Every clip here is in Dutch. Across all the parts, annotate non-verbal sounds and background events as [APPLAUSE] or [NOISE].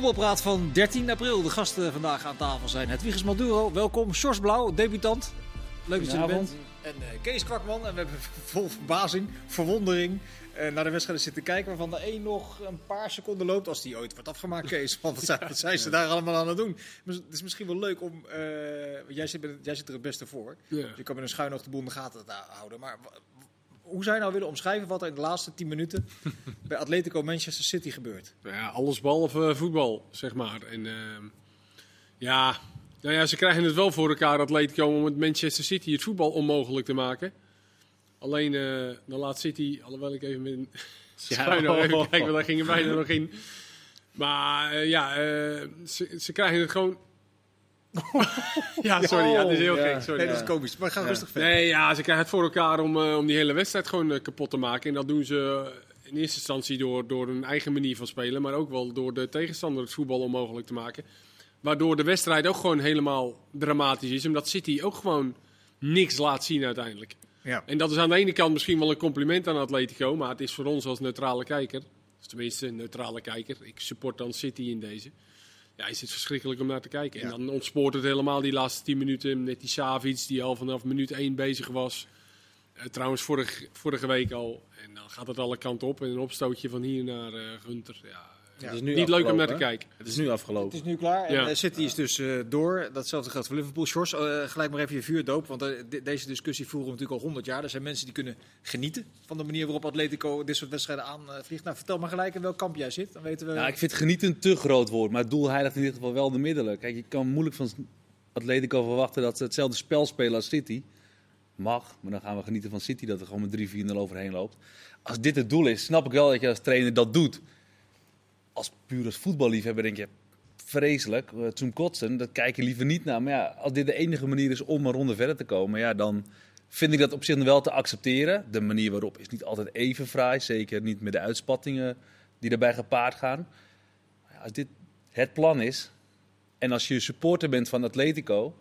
voetbalpraat van 13 april. De gasten vandaag aan tafel zijn Hedwiges Maduro, welkom. Sjors Blauw, debutant. Leuk dat je er bent. En uh, Kees Kwakman. En we hebben vol verbazing, verwondering uh, naar de wedstrijden zitten kijken. Waarvan de één nog een paar seconden loopt. Als die ooit wordt afgemaakt, Kees. Want wat zijn, wat zijn ze daar allemaal aan het doen? Maar het is misschien wel leuk om... Uh, jij, zit, jij zit er het beste voor. Ja. je kan met een schuin oog de boel in de gaten houden. Maar hoe zou je nou willen omschrijven wat er in de laatste 10 minuten [LAUGHS] bij Atletico Manchester City gebeurt? Ja, alles behalve voetbal, zeg maar. En uh, ja, nou ja, ze krijgen het wel voor elkaar, Atletico, om met Manchester City het voetbal onmogelijk te maken. Alleen, uh, dan laat City, alhoewel ik even met schuin [LAUGHS] ja, even kijken, want daar ging er bijna nog in. Maar uh, ja, uh, ze, ze krijgen het gewoon [LAUGHS] ja, sorry. Ja, dat is heel gek. Sorry. Nee, dat is komisch. Maar ga rustig verder. Nee, ja, ze krijgen het voor elkaar om, uh, om die hele wedstrijd gewoon uh, kapot te maken. En dat doen ze in eerste instantie door, door hun eigen manier van spelen. Maar ook wel door de tegenstander het voetbal onmogelijk te maken. Waardoor de wedstrijd ook gewoon helemaal dramatisch is. Omdat City ook gewoon niks laat zien uiteindelijk. Ja. En dat is aan de ene kant misschien wel een compliment aan Atletico. Maar het is voor ons als neutrale kijker. Tenminste, een neutrale kijker. Ik support dan City in deze ja, is het verschrikkelijk om naar te kijken. En dan ontspoort het helemaal die laatste 10 minuten met die Savic die al vanaf minuut 1 bezig was. Uh, trouwens, vorig, vorige week al. En dan gaat het alle kanten op. En een opstootje van hier naar uh, Gunter. Ja, het is nu niet leuk om naar te kijken. Het is nu afgelopen. Het is nu klaar. En ja. City is dus uh, door. Datzelfde geldt voor Liverpool. Shores, uh, gelijk maar even je vuur doop. Want uh, de, deze discussie voeren we natuurlijk al 100 jaar. Er zijn mensen die kunnen genieten van de manier waarop Atletico dit soort wedstrijden aanvliegt. Nou, vertel maar gelijk in welk kamp jij zit. Dan weten we... Nou, ik vind genieten een te groot woord. Maar het doel heiligt in ieder geval wel de middelen. Kijk, je kan moeilijk van Atletico verwachten dat ze hetzelfde spel spelen als City. Mag, maar dan gaan we genieten van City dat er gewoon met 3-4-0 overheen loopt. Als dit het doel is, snap ik wel dat je als trainer dat doet als puur als voetballiefhebber denk je, vreselijk, uh, zum kotsen, dat kijk je liever niet naar. Maar ja, als dit de enige manier is om een ronde verder te komen, ja, dan vind ik dat op zich wel te accepteren. De manier waarop is niet altijd even fraai, zeker niet met de uitspattingen die daarbij gepaard gaan. Als dit het plan is, en als je supporter bent van Atletico,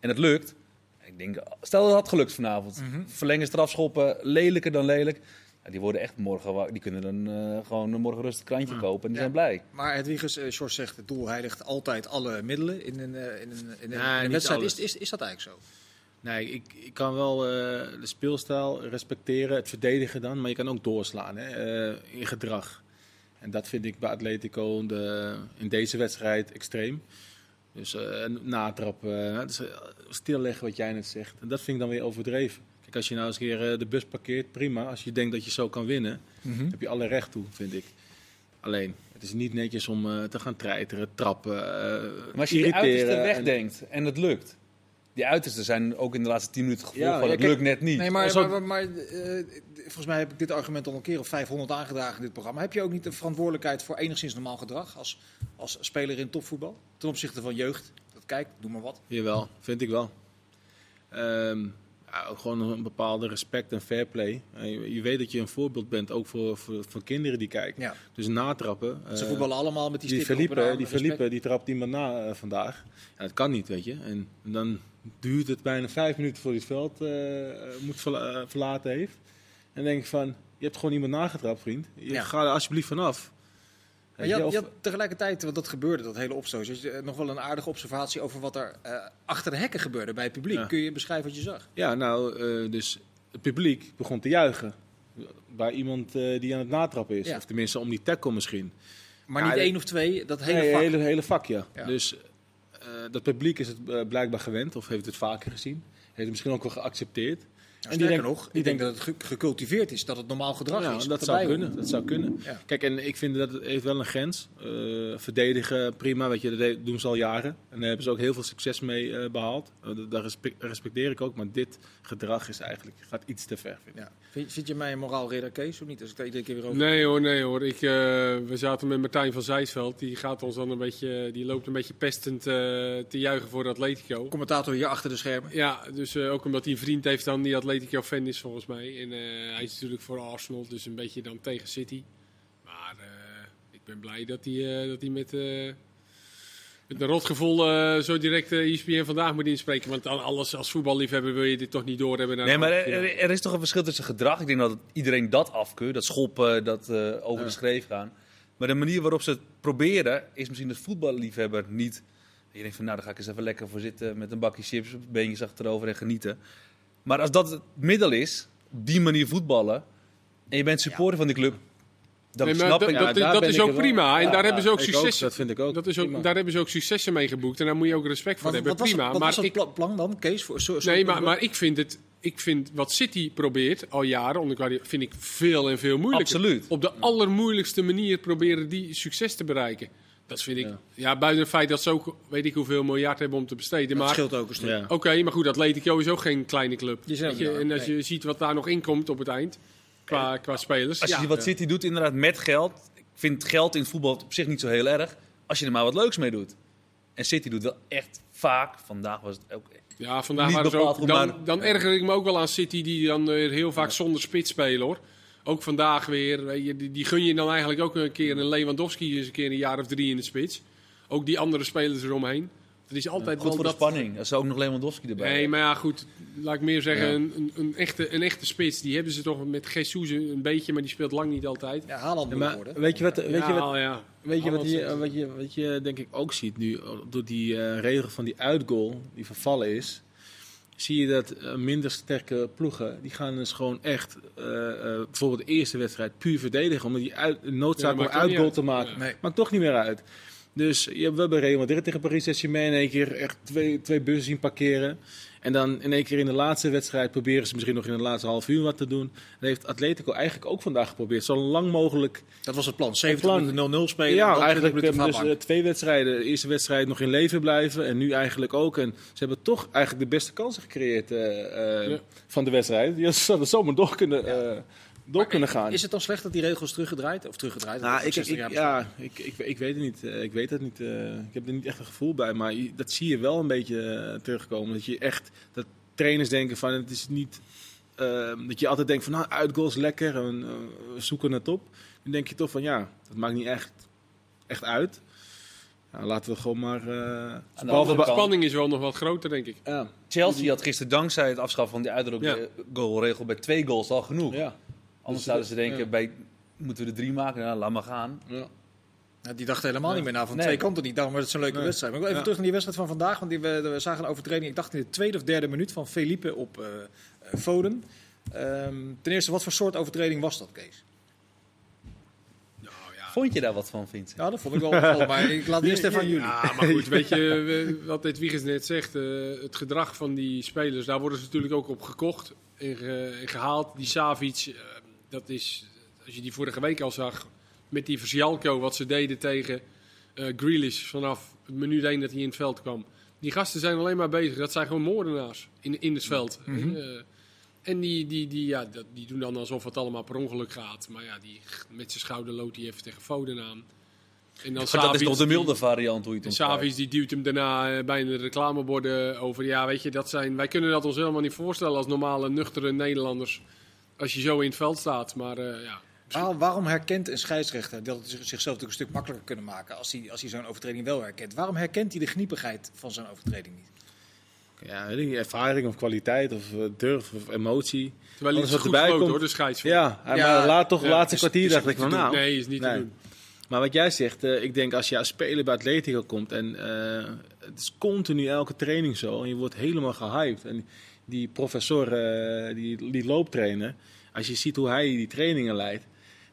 en het lukt, ik denk, stel dat het had gelukt vanavond. Mm -hmm. Verlengen, strafschoppen, lelijker dan lelijk. Die worden echt morgen, die kunnen dan uh, gewoon morgen rustig krantje kopen en die zijn blij. Maar Hedwiges, uh, George zegt, het doel heiligt altijd alle middelen in een, uh, in een, in een, ja, in een wedstrijd. Is, is, is dat eigenlijk zo? Nee, ik, ik kan wel de speelstijl respecteren, het verdedigen dan, maar je kan ook doorslaan hè, in gedrag. En dat vind ik bij Atletico de, in deze wedstrijd extreem. Dus natrappen, dus, stilleggen wat jij net zegt. En dat vind ik dan weer overdreven als je nou eens een keer eh, de bus parkeert, prima. Als je denkt dat je zo kan winnen, mm heb je alle recht toe, vind ik. Alleen, het is niet netjes om uh, te gaan treiteren, trappen, uh, Maar als je de uiterste wegdenkt en... en het lukt. Die uitersten zijn ook in de laatste tien minuten gevolg ja, van het lukt net niet. Nee, maar, maar, maar, maar uh, volgens mij heb ik dit argument al een keer of 500 aangedragen in dit programma. Heb je ook niet de verantwoordelijkheid voor enigszins normaal gedrag als, als speler in topvoetbal? Ten opzichte van jeugd? Dat kijk, doe maar wat. Jawel, vind ik wel. Um, ja, ook gewoon een bepaalde respect en fair play. Je, je, weet dat je een voorbeeld bent, ook voor, voor, voor kinderen die kijken. Ja. Dus natrappen. Ze voetballen allemaal met die Die Felipe, die, Felipe, die trapt iemand na uh, vandaag. Ja, dat kan niet, weet je. En, en, dan duurt het bijna vijf minuten voor hij het veld uh, moet verla verlaten heeft. En denk ik van, je hebt gewoon iemand nagetrapt, vriend. Je ja. Ga er alsjeblieft vanaf. Maar je, had, je had tegelijkertijd, want dat gebeurde, dat hele opstoot, dus nog wel een aardige observatie over wat er uh, achter de hekken gebeurde bij het publiek. Ja. Kun je beschrijven wat je zag? Ja, nou, uh, dus het publiek begon te juichen bij iemand uh, die aan het natrappen is. Ja. Of tenminste om die tackle misschien. Maar niet één of twee, dat hele nee, vak? hele, hele vak, ja. Dus dat publiek is het blijkbaar gewend, of heeft het vaker gezien. Heeft het misschien ook wel geaccepteerd. En die denken nog, ik denk dat het gecultiveerd is, dat het normaal gedrag ja, is. Dat zou kunnen. Dat zou kunnen. Ja. Kijk, en ik vind dat het heeft wel een grens. Uh, verdedigen, prima, weet je, dat doen ze al jaren. En daar hebben ze ook heel veel succes mee uh, behaald. Uh, daar respecteer ik ook, maar dit gedrag is eigenlijk, gaat iets te ver. Vind, ja. vind, vind, je mij een moraalridder, Kees, of niet? Als ik iedere keer weer over... Nee hoor, nee hoor. Ik, we zaten met Martijn van Zijsveld, die gaat ons dan een beetje, die loopt een beetje pestend te juichen voor de Atletico. Commentator hier achter de schermen. Ja, dus ook omdat hij een vriend heeft dan die Atletico-fan is volgens mij. En uh, hij is natuurlijk voor Arsenal, dus een beetje dan tegen City. Maar uh, ik ben blij dat hij, uh, dat hij met, met een rotgevoel zo direct ESPN vandaag moet inspreken. Want alles als voetballiefhebber wil je dit toch niet doorhebben. Nee, maar er, er, is toch een verschil tussen gedrag. Ik denk dat iedereen dat afkeurt, dat schoppen, dat over de schreef gaan. Maar de manier waarop ze het proberen, is misschien de voetballiefhebber niet. Je denkt van, nou, dan ga ik eens even lekker voor zitten met een bakje chips, beentjes achterover en genieten. Maar als dat het middel is, op die manier voetballen, en je bent supporter van die club, Nee, maar snap dat, ik... dat, Ja, dat is ik ook prima. En Ja, daar hebben ze ook ik successen. Dat vind ik ook. Dat is ook, prima. daar hebben ze ook successen mee geboekt. En daar moet je ook respect voor Wat, hebben. wat was, prima. wat maar was het ik, pla- plan dan, Kees? Voor, zo, zo- nee, maar, maar ik vind het. Ik vind wat City probeert al jaren, onder vind ik veel en veel moeilijker. Absoluut. Op de allermoeilijkste manier proberen die succes te bereiken. Dat vind ik. Ja. Ja, buiten het feit dat ze ook weet ik hoeveel miljard hebben om te besteden. dat Maar scheelt ook een stuk. Ja. oké, maar goed, Atletico is ook geen kleine club. Je, en als nee. je ziet wat daar nog in komt op het eind, qua, qua spelers. Als je ja, ziet wat City doet, inderdaad, met geld. Ik vind geld in het voetbal op zich niet zo heel erg. Als je er maar wat leuks mee doet. En City doet wel echt vaak. Vandaag was het ook. Ja, vandaag Niet waren ze bepaald ook. goed, Dan, maar- dan erger ik me ook wel aan City, die dan weer heel vaak zonder spits spelen hoor. Ook vandaag weer. weet je, Die, die gun je dan eigenlijk ook een keer. Een Lewandowski is een keer een jaar of drie in de spits. Ook die andere spelers eromheen. Het is altijd Goed wel voor de spanning. Als ze ook nog Lewandowski erbij Nee, maar ja, goed. Laat ik meer zeggen, Ja. een, een, een echte, een echte spits. Die hebben ze toch met Jesus een beetje, maar die speelt lang niet altijd. Ja, Haaland Ja, moet maar worden. weet je wat, weet je wat, ja, ja. Weet je wat, je, wat, je, wat je denk ik ook ziet nu, door die eh, regel van die uitgoal die vervallen is, zie je dat eh, minder sterke ploegen, die gaan dus gewoon echt, eh, eh, bijvoorbeeld de eerste wedstrijd, puur verdedigen, omdat die uit, noodzaak Ja, om maakt ook niet uitgoal uit. te maken. Nee. Maakt toch niet meer uit. Dus je hebt wel bij Real Madrid tegen Paris Saint-Germain in één keer echt twee, twee bussen zien parkeren. En dan in één keer in de laatste wedstrijd proberen ze misschien nog in de laatste half uur wat te doen. Dat heeft Atletico eigenlijk ook vandaag geprobeerd. Zo lang mogelijk Dat was het plan. 70 plan. minuten 0-0 spelen. ja, eigenlijk 20 minuten eh, dus, eh, twee wedstrijden. De eerste wedstrijd nog in leven blijven en nu eigenlijk ook. En ze hebben toch eigenlijk de beste kansen gecreëerd eh, Ja. van de wedstrijd. Die hadden zomaar door kunnen, door kunnen gaan. Is het dan slecht dat die regels teruggedraaid? Of teruggedraaid? Nou, ik, 60 ik, jaar ja, ik, ik, ik weet het niet. Eh, ik weet het niet. eh, ik heb er niet echt een gevoel bij. Maar dat zie je wel een beetje eh, terugkomen. Dat je echt, dat trainers denken van het is niet, eh, dat je altijd denkt van nou, uitgoals lekker en we zoeken het op. Dan denk je toch van ja, dat maakt niet echt, echt uit. Ja, laten we gewoon maar... eh, behalve De spanning is wel nog wat groter, denk ik. ja, Chelsea had gisteren dankzij het afschaffen van die uitdrukgoalregel bij twee goals al genoeg. ja, Anders Dus zouden ze dat- denken, ja. bij, moeten we er drie maken? Nou, laat maar gaan. ja. Nou, die dachten helemaal niet meer na van Nee. twee kanten niet. Daarom was het zo'n leuke Nee. wedstrijd. Maar ik wil even Ja. terug naar die wedstrijd van vandaag. Want die, we, we zagen een overtreding, ik dacht in de tweede of derde minuut van Felipe op eh eh, Foden. Ehm, ten eerste, wat voor soort overtreding was dat, Kees? Vond je daar wat van, Vincent? Ja, dat vond ik wel opvallend. Maar ik laat het [LAUGHS] eerst even aan jullie. Ja, maar goed, weet je, [LAUGHS] wat dit Wiegers net zegt, eh, het gedrag van die spelers, daar worden ze natuurlijk ook op gekocht en, ge- en gehaald. Die Savic, eh, dat is, als je die vorige week al zag, met die Versialco, wat ze deden tegen eh Grealish vanaf het minuut 1 dat hij in het veld kwam. Die gasten zijn alleen maar bezig, dat zijn gewoon moordenaars in, in het veld. Mhm. Eh, en die, die, die, ja, dat, die doen dan alsof het allemaal per ongeluk gaat. Maar ja, die, met zijn schouder loopt hij even tegen Foden aan. En dan dat is nog de milde variant hoe je het. Savic die duwt hem daarna eh, bij de reclameborden over. Ja, weet je, dat zijn, wij kunnen dat ons helemaal niet voorstellen als normale, nuchtere Nederlanders. Als je zo in het veld staat. Maar eh, ja, Waar- waarom herkent een scheidsrechter dat het zich- zichzelf natuurlijk een stuk makkelijker kunnen maken als hij, als hij zo'n overtreding wel herkent? Waarom herkent hij de gniepigheid van zo'n overtreding niet? ja, niet, ervaring of kwaliteit of eh, durf of emotie. terwijl hij wat goed erbij komt. hoor, de scheids. Ja, maar laat toch ja, laatste is- kwartier is dacht ik van nou. Nee, is niet Nee. te doen. Maar wat jij zegt, eh, ik denk als je als speler bij Atletico komt en eh, het is continu elke training zo en je wordt helemaal gehyped. En die professor, eh, die, die looptrainer, als je ziet hoe hij die trainingen leidt.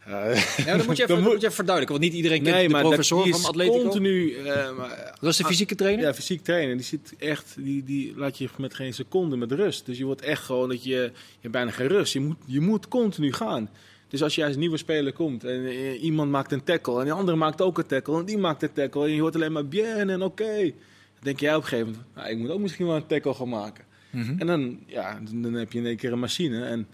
eh, Ja, dat moet je [LAUGHS] even, moet je even verduidelijken, want niet iedereen kent nee, de maar professor van Atletico. continu. eh, maar, Dat is de fysieke trainer? ja, fysiek trainen. Die zit echt, die, die laat je met geen seconde met rust. Dus je wordt echt gewoon dat je, je hebt bijna geen rust. Je moet, je moet continu gaan. Dus als je als nieuwe speler komt en iemand maakt een tackle en die andere maakt ook een tackle en die maakt een tackle en je hoort alleen maar bien en oké. Dan denk jij op een gegeven moment, nou, ik moet ook misschien wel een tackle gaan maken. Mhm. En dan, ja, dan heb je in één keer een machine en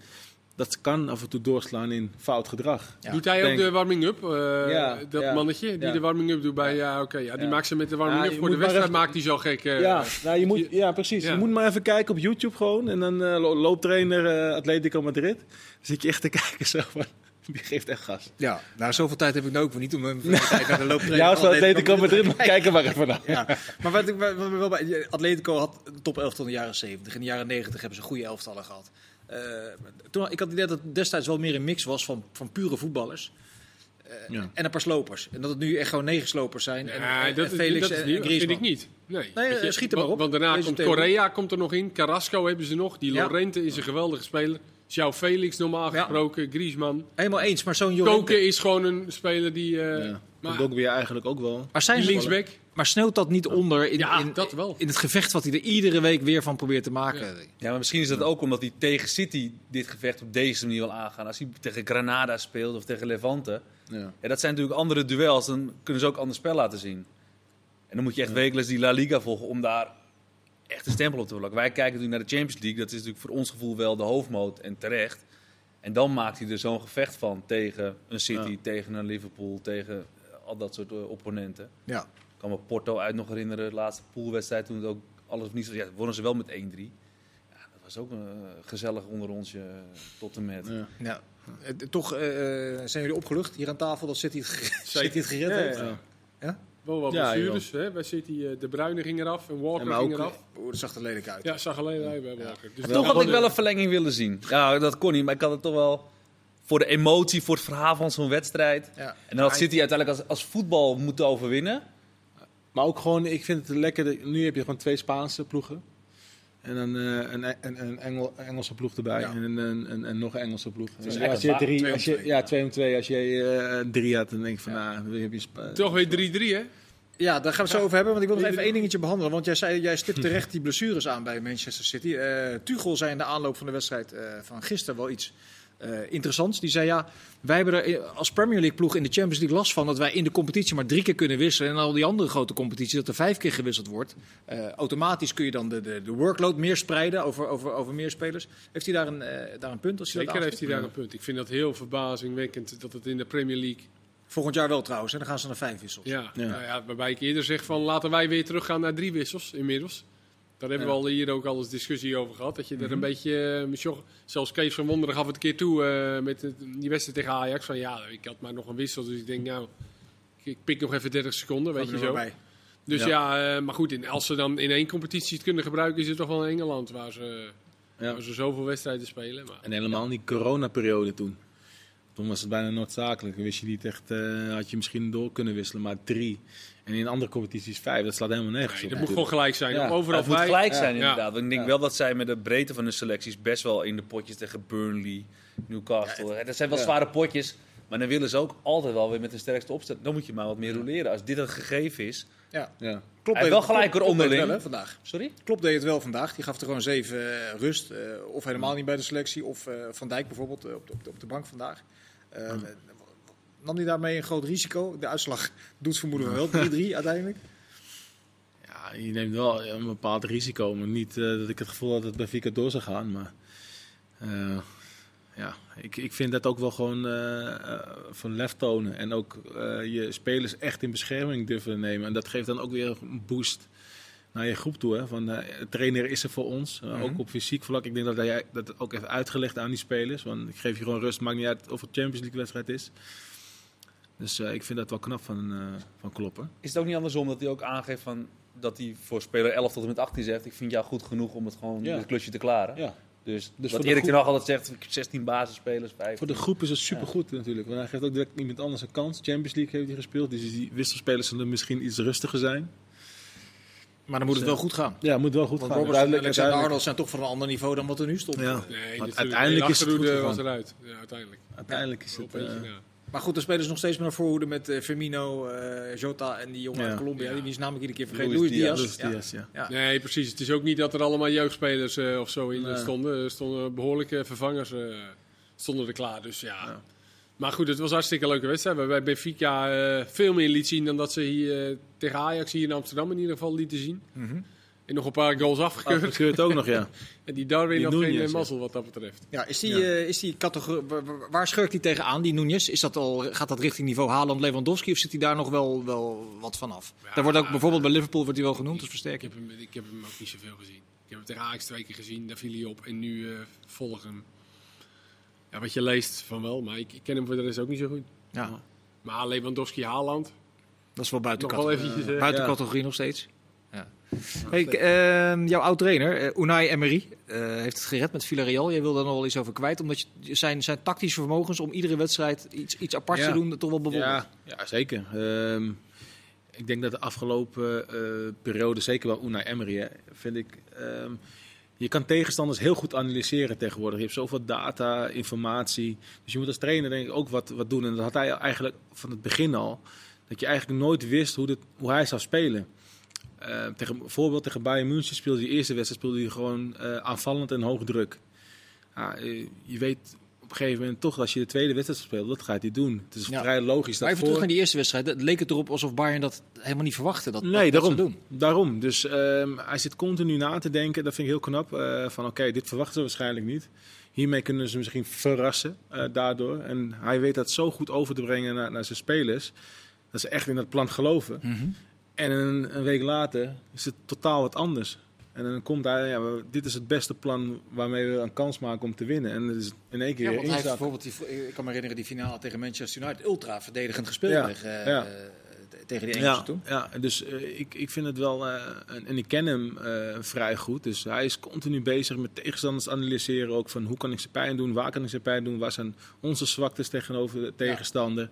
dat kan af en toe doorslaan in fout gedrag. Ja, Doet hij ook denk- de warming-up? eh, Ja, dat ja, mannetje die ja. de warming-up doet bij... Ja, oké. ja, die Ja. maakt ze met de warming-up. Voor de wedstrijd even- maakt hij zo gek. eh, ja, nou, je moet, ja, precies. Ja. Je moet maar even kijken op YouTube gewoon. En dan eh, lo- looptrainer eh, Atletico Madrid. Dan zit je echt te kijken zo van, [LAUGHS] die geeft echt gas. Ja, nou zoveel tijd heb ik nou ook voor niet om een tijd naar de [LAUGHS] Ja, als we Atletico Madrid, [LAUGHS] maar kijken maar even naar. Ja, maar wat ik wel bij Atletico had een top 11 in de jaren 70. In de jaren 90 hebben ze goede elftallen gehad. Eh, toen, ik had het idee dat het destijds wel meer een mix was van, van pure voetballers. eh, Ja. en een paar slopers. En dat het nu echt gewoon negen slopers zijn. En, Ja, en, dat, en Felix dat is en, niet, en dat vind ik niet. Nee, Nee, Weet je, eh, schiet er maar want- op. Want daarna Deze komt. Correa komt er nog in. Carrasco hebben ze nog. Die Ja. Lorente is een geweldige speler. Jouw Felix normaal Ja. gesproken. Griezmann. Helemaal eens, maar zo'n Jorente... Koken is gewoon een speler die... eh Ja. maar, weer eigenlijk ook wel. Maar, zijn linksback. maar sneeuwt dat niet onder in, Ja, in, dat wel. in het gevecht wat hij er iedere week weer van probeert te maken? Ja, maar misschien is dat ook omdat hij tegen City dit gevecht op deze manier wil aangaan. Als hij tegen Granada speelt of tegen Levante. Ja. Ja, dat zijn natuurlijk andere duels. Dan kunnen ze ook ander spel laten zien. En dan moet je echt wekelijks die La Liga volgen om daar echt een stempel op te plakken. Wij kijken natuurlijk naar de Champions League. Dat is natuurlijk voor ons gevoel wel de hoofdmoot en terecht. En dan maakt hij er zo'n gevecht van tegen een City, Ja. tegen een Liverpool, tegen al dat soort eh, opponenten. Ja. Ik kan me Porto uit nog herinneren, de laatste poolwedstrijd toen het ook alles of niets was. Ja, wonnen ze wel met 1-3. Ja, dat was ook een eh, gezellig onder onsje eh, tot en met. Ja. Ja. Toch eh, zijn jullie opgelucht hier aan tafel dat City het, [LAUGHS] City het gered heeft? ja. Wel wat Ja, blessures. hè. Bij City eh, De Bruyne ging eraf en Walker Ja, maar ging eraf. Oeh, dat zag er lelijk uit. Ja, zag alleen uit bij Walker. Dus Toch had ik wel een verlenging willen zien. Ja, dat kon niet, maar ik had het toch wel voor de emotie, voor het verhaal van zo'n wedstrijd. Ja. En dan had City uiteindelijk als, als voetbal moeten overwinnen. Maar ook gewoon, ik vind het lekker. Nu heb je gewoon twee Spaanse ploegen. En dan eh, een, een, een Engel, Engelse ploeg erbij. Ja. En een, een, een, en nog een Engelse ploeg. als je drie, twee als om je, twee. ja, twee om twee. Als je eh, drie had, dan denk ik van, nou, dan heb je... Toch weer 3-3, hè? Ja, daar gaan we het zo over hebben. Want ik wil nog even één dingetje behandelen. Want jij, zei, jij stipt terecht die blessures aan bij Manchester City. Eh Tuchel zei in de aanloop van de wedstrijd eh, van gisteren wel iets eh, interessants. Die zei ja, wij hebben er als Premier League ploeg in de Champions League last van... dat wij in de competitie maar drie keer kunnen wisselen. En al die andere grote competities dat er vijf keer gewisseld wordt. Eh, automatisch kun je dan de, de, de workload meer spreiden over, over, over meer spelers. Heeft hij daar een, eh, daar een punt? Als Zeker heeft hij daar een punt. Ik vind dat heel verbazingwekkend dat het in de Premier League... Volgend jaar wel trouwens. En dan gaan ze naar vijf wissels. Ja, Ja. Nou ja, waarbij ik eerder zeg van laten wij weer teruggaan naar drie wissels inmiddels. Daar hebben we al hier ook al eens discussie over gehad. Dat je er een beetje, uh, Michel- zelfs Kees van Wonderen gaf het een keer toe eh, met het- die wedstrijd tegen Ajax. Van ja, ik had maar nog een wissel, dus ik denk nou, ik, ik pik nog even 30 seconden, weet je zo. bij. Dus Ja. ja, eh, maar goed, in, als ze dan in één competitie het kunnen gebruiken, is het toch wel in Engeland waar ze, Ja. waar ze zoveel wedstrijden spelen. Maar, En helemaal die coronaperiode toen. Toen was het bijna noodzakelijk. Dan wist je niet echt, eh, had je misschien door kunnen wisselen, maar drie. En in andere competities vijf. Dat slaat helemaal nergens nee, op. dat moet gewoon gelijk zijn. Ja. Overal het moet bij. gelijk zijn Ja. inderdaad. Want ik denk Ja. wel dat zij met de breedte van de selecties best wel in de potjes tegen Burnley, Newcastle. dat zijn wel Ja. zware potjes. Maar dan willen ze ook altijd wel weer met de sterkste opzet. Dan moet je maar wat meer roleren. Als dit een gegeven is. Ja. Ja. Klopt Hij deed wel gelijk het onderling. wel, hè, vandaag. Sorry? Klopt deed het wel vandaag. Die gaf er gewoon zeven eh, rust. eh, of helemaal niet bij de selectie. Of eh, Van Dijk bijvoorbeeld op, de, op, de, op de bank vandaag. Eh, Nam hij daarmee een groot risico? De uitslag doet vermoeden wel 3-3 uiteindelijk. Ja, je neemt wel een bepaald risico. Maar niet eh, dat ik het gevoel had dat het bij Vika door zou gaan. Maar eh, ja, ik, ik vind dat ook wel gewoon eh, van lef tonen. En ook je spelers echt in bescherming durven nemen. En dat geeft dan ook weer een boost naar je groep toe. Hè? Van, eh, de trainer is er voor ons. eh, Ook op fysiek vlak. Ik denk dat hij dat ook heeft uitgelegd aan die spelers. Want ik geef je gewoon rust. Maakt niet uit of het Champions League wedstrijd is. Dus eh, ik vind dat wel knap van, eh van Kloppen. Is het ook niet andersom dat hij ook aangeeft van, dat hij voor speler 11 tot en met 18 zegt... ik vind jou goed genoeg om het gewoon Ja. het klusje te klaren. Ja. Dus, Dus wat Erik ten Hag altijd zegt, 16 basisspelers, 15. Voor de groep is het supergoed natuurlijk. Want hij geeft ook direct iemand anders een kans. Champions League heeft hij gespeeld. Dus die wisselspelers zullen misschien iets rustiger zijn. Maar dan moet het Dus, wel goed gaan. Ja, moet wel goed Want gaan. En Duidelijk, Alexander duidelijk. Arnold zijn toch van een ander niveau dan wat er nu stond. Ja. Nee, Want natuurlijk. uiteindelijk De is het goed was eruit. Ja, uiteindelijk. Uiteindelijk is het... eh. Maar goed, dan spelen ze nog steeds met een voorhoede met eh, Firmino, eh, Jota en die jongen Ja. uit Colombia. Ja. Die is namelijk iedere keer vergeten. Luis Luis Diaz. Diaz. Luis Ja. Diaz, ja. Ja. Nee, precies. Het is ook niet dat er allemaal jeugdspelers eh, of zo in Nee. stonden. Er stonden behoorlijke vervangers stonden er klaar. Dus ja. Maar goed, het was een hartstikke leuke wedstrijd. Waarbij Benfica eh, veel meer liet zien dan dat ze hier eh, tegen Ajax hier in Amsterdam in ieder geval lieten zien. Mhm. En nog een paar goals afgekeurd. Afgekeurd ook nog, ja. [LAUGHS] En die Darwin Die had geen eh, mazzel wat dat betreft. Ja, is die, Ja. is die categorie, waar- schurkt hij tegenaan, die Núñez? Is dat al, gaat dat richting niveau Haaland, Lewandowski of zit hij daar nog wel, wel wat van af? Ja, daar wordt ook bijvoorbeeld bij Liverpool wordt hij wel genoemd als Ik versterking. heb, hem, ik heb hem ook niet zoveel gezien. Ik heb hem tegen Ajax twee keer gezien, daar viel hij op. En nu eh volg hem. Ja, wat je leest van wel, maar ik, ik ken hem voor de rest ook niet zo goed. Ja, Maar Lewandowski, Haaland, dat is wel buiten, nog wel categorie, eventjes... eh, buiten Ja. categorie nog steeds. Ja. Hey, ehm, jouw oud-trainer, uh, Unai Emery, uh, heeft het gered met Villarreal. Jij wil daar nog wel iets over kwijt, omdat je, zijn, zijn tactische vermogens om iedere wedstrijd iets, iets aparts te doen, toch wel bewonderd. Ja, ja zeker. Ehm, ik denk dat de afgelopen uh, periode, zeker bij Unai Emery, hè, vind ik... Ehm, je kan tegenstanders heel goed analyseren tegenwoordig. Je hebt zoveel data, informatie. Dus je moet als trainer denk ik ook wat, wat doen. En dat had hij eigenlijk van het begin al. Dat je eigenlijk nooit wist hoe, dit, hoe hij zou spelen. Uh, tegen, bijvoorbeeld tegen Bayern München speelde de eerste wedstrijd speelde hij gewoon uh, aanvallend en hoog druk. Ja, je weet op een gegeven moment toch, als je de tweede wedstrijd speelt, dat gaat hij doen. Het is ja. vrij logisch. Maar even terug naar die eerste wedstrijd. Het leek het erop alsof Bayern dat helemaal niet verwachtte. Dat, nee, dat, daarom. doen. daarom. Dus um, hij zit continu na te denken. Dat vind ik heel knap. Uh, van oké, okay, dit verwachten ze waarschijnlijk niet. Hiermee kunnen ze misschien verrassen uh, daardoor. En hij weet dat zo goed over te brengen naar, naar zijn spelers. Dat ze echt in dat plan geloven. Mm -hmm. En een, een, week later is het totaal wat anders. En dan komt hij, ja, dit is het beste plan waarmee we een kans maken om te winnen. En dat is in één keer ja, want hij heeft bijvoorbeeld, die, ik kan me herinneren, die finale tegen Manchester United, ultra verdedigend gespeeld ja, tegen, ja. uh, tegen die Engelsen ja, toen. Ja, dus uh, ik, ik vind het wel, uh, en ik ken hem vrij goed, dus hij is continu bezig met tegenstanders analyseren ook van hoe kan ik ze pijn doen, waar kan ik ze pijn doen, waar zijn onze zwaktes tegenover de tegenstander.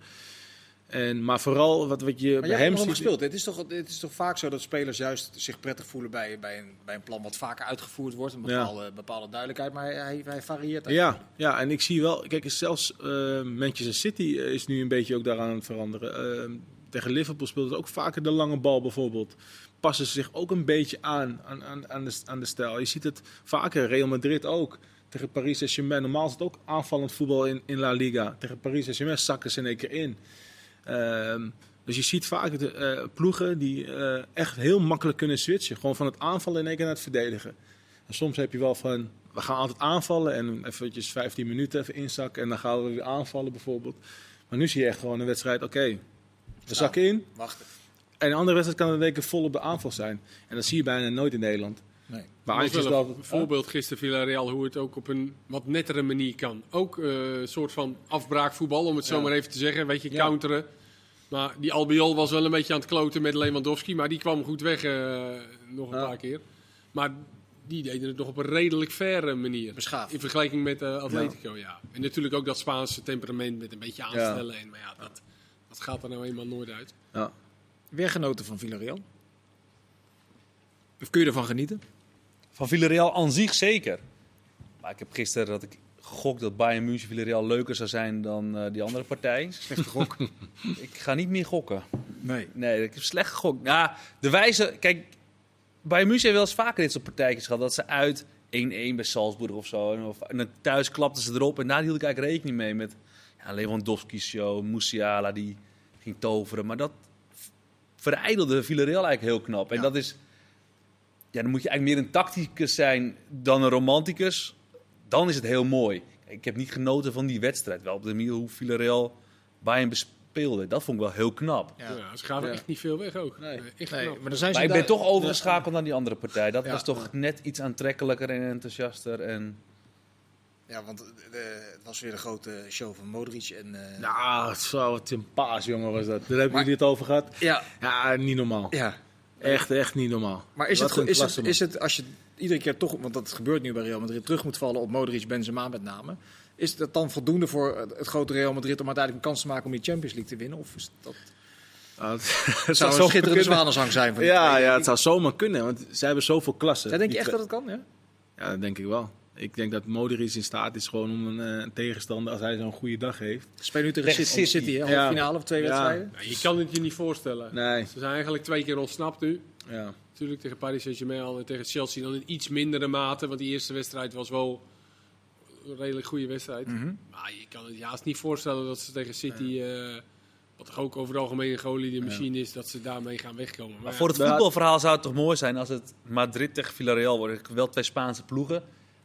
En, maar vooral wat, wat je maar bij hem ziet... gespeeld. Het is, toch, het is toch vaak zo dat spelers juist zich prettig voelen bij, bij, een, bij een plan wat vaker uitgevoerd wordt. Een bepaalde, ja. bepaalde duidelijkheid, maar hij, hij varieert. Ja, ja, en ik zie wel... Kijk, zelfs uh, Manchester City is nu een beetje ook daaraan aan het veranderen. Uh, tegen Liverpool speelt het ook vaker de lange bal bijvoorbeeld. Passen ze zich ook een beetje aan, aan, aan, aan, de, aan de stijl. Je ziet het vaker, Real Madrid ook. Tegen Paris Saint-Germain. Normaal is het ook aanvallend voetbal in, in La Liga. Tegen Paris Saint-Germain zakken ze in één keer in. Um, dus je ziet vaak de, uh, ploegen die uh, echt heel makkelijk kunnen switchen. Gewoon van het aanvallen in één keer naar het verdedigen. En soms heb je wel van, we gaan altijd aanvallen en eventjes 15 minuten even inzakken en dan gaan we weer aanvallen bijvoorbeeld. Maar nu zie je echt gewoon een wedstrijd, oké, okay, we zakken in. Wachten. En een andere wedstrijd kan een week vol op de aanval zijn. En dat zie je bijna nooit in Nederland. Nee. Maar eigenlijk is wel een voorbeeld gisteren Villarreal hoe het ook op een wat nettere manier kan. Ook een uh, soort van afbraakvoetbal, om het zo maar even te zeggen. Weet je, ja. Maar die Albiol was wel een beetje aan het kloten met Lewandowski. Maar die kwam goed weg uh, nog een ja. paar keer. Maar die deden het nog op een redelijk faire manier. Beschaafd. In vergelijking met uh, Atletico, ja. ja. En natuurlijk ook dat Spaanse temperament met een beetje aanstellen. En, maar ja, dat, dat gaat er nou eenmaal nooit uit. Ja. Weer genoten van Villarreal? Of kun je ervan genieten? Van Villarreal aan zich zeker. Maar ik heb gisteren dat ik gegokt dat Bayern München Villarreal leuker zou zijn dan uh, die andere partij. [LAUGHS] Slechte gok. ik ga niet meer gokken. Nee. Nee, ik heb slecht gegokt. Nou, de wijze... Kijk, Bayern München heeft wel eens vaker dit soort partijtjes gehad. Dat ze uit 1-1 bij Salzburg of zo. En, of, en dan thuis klapten ze erop. En daar hield ik eigenlijk rekening mee met ja, Lewandowski show, Musiala die ging toveren. Maar dat verijdelde Villarreal eigenlijk heel knap. En ja. dat is... Ja, dan moet je eigenlijk meer een tacticus zijn dan een romanticus dan is het heel mooi. Ik heb niet genoten van die wedstrijd. Wel op de manier hoe Villarreal Bayern bespeelde. Dat vond ik wel heel knap. Ja, ja ze gaven ja. echt niet veel weg ook. Nee. echt nee. Maar, dan zijn maar ze ik ben toch overgeschakeld naar die andere partij. Dat was toch net iets aantrekkelijker en enthousiaster. En... Ja, want de, het was weer een grote show van Modric. En, uh... Nou, zo, wat een paas, jongen, was dat. Daar hebben jullie het over gehad. Ja. Ja, niet normaal. Ja. Echt, echt niet normaal. Maar is het, is, het, is het, als je iedere keer toch, want dat gebeurt nu bij Real Madrid, terug moet vallen op Modric, Benzema met name. Is dat dan voldoende voor het grote Real Madrid om uiteindelijk een kans te maken om die Champions League te winnen? Of is dat... Het, [LAUGHS] het zou een schitterende zwanenzang zijn. Van ja, ja, het zou zomaar kunnen, want zij hebben zoveel klassen. Denk je echt dat het kan? Ja? ja, dat denk ik wel. Ik denk dat Modric in staat is gewoon om een, een tegenstander, als hij zo'n goede dag heeft. Speel nu tegen City, City, City hè? Ja. finale of twee ja. wedstrijden? Ja, je kan het je niet voorstellen. Nee. Ze zijn eigenlijk twee keer ontsnapt nu. Ja. Natuurlijk tegen Paris Saint-Germain en tegen Chelsea dan in iets mindere mate. Want die eerste wedstrijd was wel een redelijk goede wedstrijd. Mm -hmm. Maar je kan het juist niet voorstellen dat ze tegen City... Ja. Uh, wat toch ook over het algemeen een geoliede machine is, dat ze daarmee gaan wegkomen. Maar, maar voor het voetbalverhaal zou het toch mooi zijn als het Madrid tegen Villarreal wordt. Wel twee Spaanse ploegen.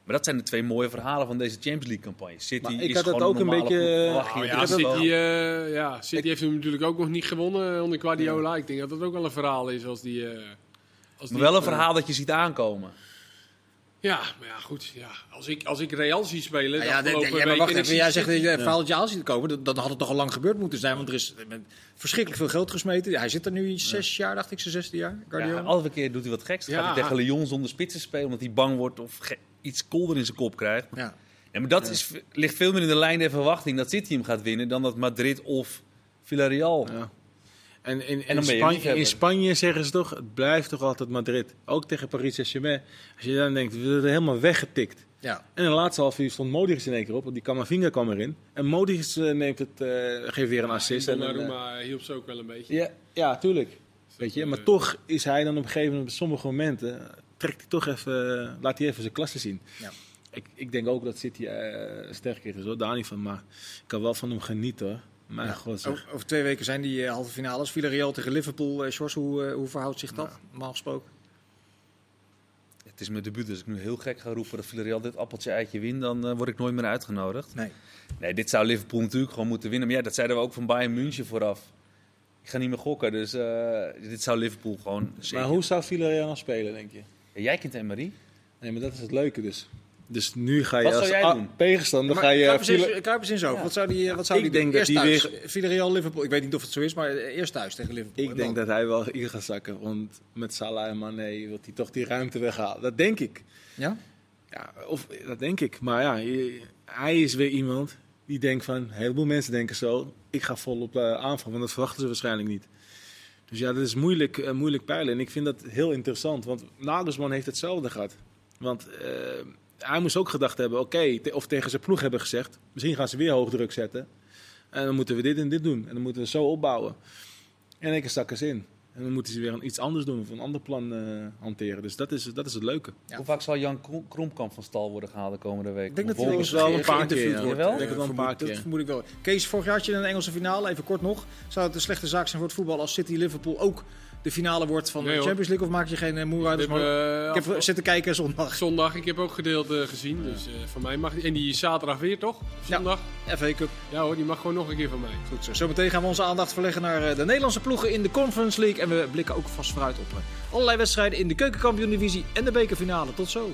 Maar dat zijn de twee mooie verhalen van deze Champions League campagne. City maar ik is had het ook een beetje. Oh, ja, City, uh, ja, City ik, heeft hem natuurlijk ook nog niet gewonnen onder Guardiola. Ja. Ik denk dat dat ook wel een verhaal is als die. Uh, als maar die, wel een verhaal uh, dat je ziet aankomen. Ja, maar ja, goed. Ja. Als, ik, als ik Real zie spelen. Ja, de ja, maar wacht even. Jij zegt dat je een verhaaltje aan ziet komen. Dan, dan had het toch al lang gebeurd moeten zijn. Want er is met verschrikkelijk veel geld gesmeten. Hij zit er nu zes jaar, dacht ik, zijn zesde jaar. Ja, elke keer doet hij wat geks. Dan Ja. gaat hij tegen Lyon zonder spitsen spelen, omdat hij bang wordt of iets kolder in zijn kop krijgt. Ja. Ja, maar dat is, ligt veel meer in de lijn der verwachting dat City hem gaat winnen dan dat Madrid of Villarreal. Ja. En in, En in, Spanje, in Spanje zeggen ze toch, het blijft toch altijd Madrid. Ook tegen Paris Saint-Germain. Als je dan denkt, we worden helemaal weggetikt. Ja. En in de laatste half uur stond Modric in één keer op, want die Camavinga kwam erin. En Modric eh, neemt het, eh, geeft weer een assist. En En, eh, Donnarumma hielp ze ook wel een beetje. ja, ja, tuurlijk. Weet je, maar toch is hij dan op een gegeven moment, op sommige momenten, trekt hij toch even, eh, laat hij even zijn klasse zien. Ja. Ik, ik denk ook dat City eh sterker is, hoor, daar niet van. Maar ik kan wel van hem genieten, hoor. Mijn Ja. god, zeg. Over, twee weken zijn die eh, halve finales. Villarreal tegen Liverpool. Eh Sjors, hoe, hoe verhoudt zich dat? Normaal gesproken. Het is mijn debuut, dus ik nu heel gek ga roepen dat Villarreal dit appeltje eitje wint, dan word ik nooit meer uitgenodigd. Nee. Nee, dit zou Liverpool natuurlijk gewoon moeten winnen. Maar ja, dat zeiden we ook van Bayern München vooraf. Ik ga niet meer gokken, dus eh, dit zou Liverpool gewoon zeker- Maar hoe zou Villarreal nou spelen, denk je? Jij kent Emery. Nee, maar dat is het leuke dus. Dus nu ga je Wat als zou jij a- doen? tegenstander ga je... Kuipers is- Kuipers in zo. Wat zou die, eh, wat zou Ik die denk doen? dat Eerst die thuis. Villarreal, Liverpool. Ik weet niet of het zo is, maar eh, eerst thuis tegen Liverpool. Ik En denk dan? dat hij wel in gaat zakken. Want met Salah en Mane wil hij toch die ruimte weghalen. Dat denk ik. Ja? Ja, of, dat denk ik. Maar ja, je- hij is weer iemand die denkt van... Een heleboel mensen denken zo. Ik ga volop uh, aanvallen, want dat verwachten ze waarschijnlijk niet. Dus ja, dat is moeilijk, eh, moeilijk peilen. En ik vind dat heel interessant. Want Nagelsman heeft hetzelfde gehad. Want eh, hij moest ook gedacht hebben... Oké, of tegen zijn ploeg hebben gezegd... Misschien gaan ze weer hoog druk zetten. En dan moeten we dit en dit doen. En dan moeten we zo opbouwen. En ik stak eens in. En dan moeten ze weer een- iets anders doen. Of een ander plan eh, hanteren. Dus dat is, dat is het leuke. Ja. Hoe vaak zal Jan Krom- Kromkamp van stal worden gehaald de komende week? Ik denk dat hij wel een paar keer, wordt. Ik denk het wel een paar Dat keer. vermoed ik wel. Kees, vorig jaar had je een Engelse finale. Even kort nog. Zou het een slechte zaak zijn voor het voetbal als City-Liverpool ook de finale wordt van Nee, de. Champions League? Of maak je geen uh, moer uit? Ik heb, eh, ik heb zitten kijken zondag. zondag, ik heb ook gedeelte gezien. Dus eh, van mij mag die. En die is zaterdag weer toch? Ja. Zondag? FA Cup. Ja hoor, die mag gewoon nog een keer van mij. Goed zo. Zometeen gaan we onze aandacht verleggen naar eh, de Nederlandse ploegen in de Conference League. En we blikken ook vast vooruit op eh, allerlei wedstrijden in de keukenkampioen-divisie en de bekerfinale. Tot zo.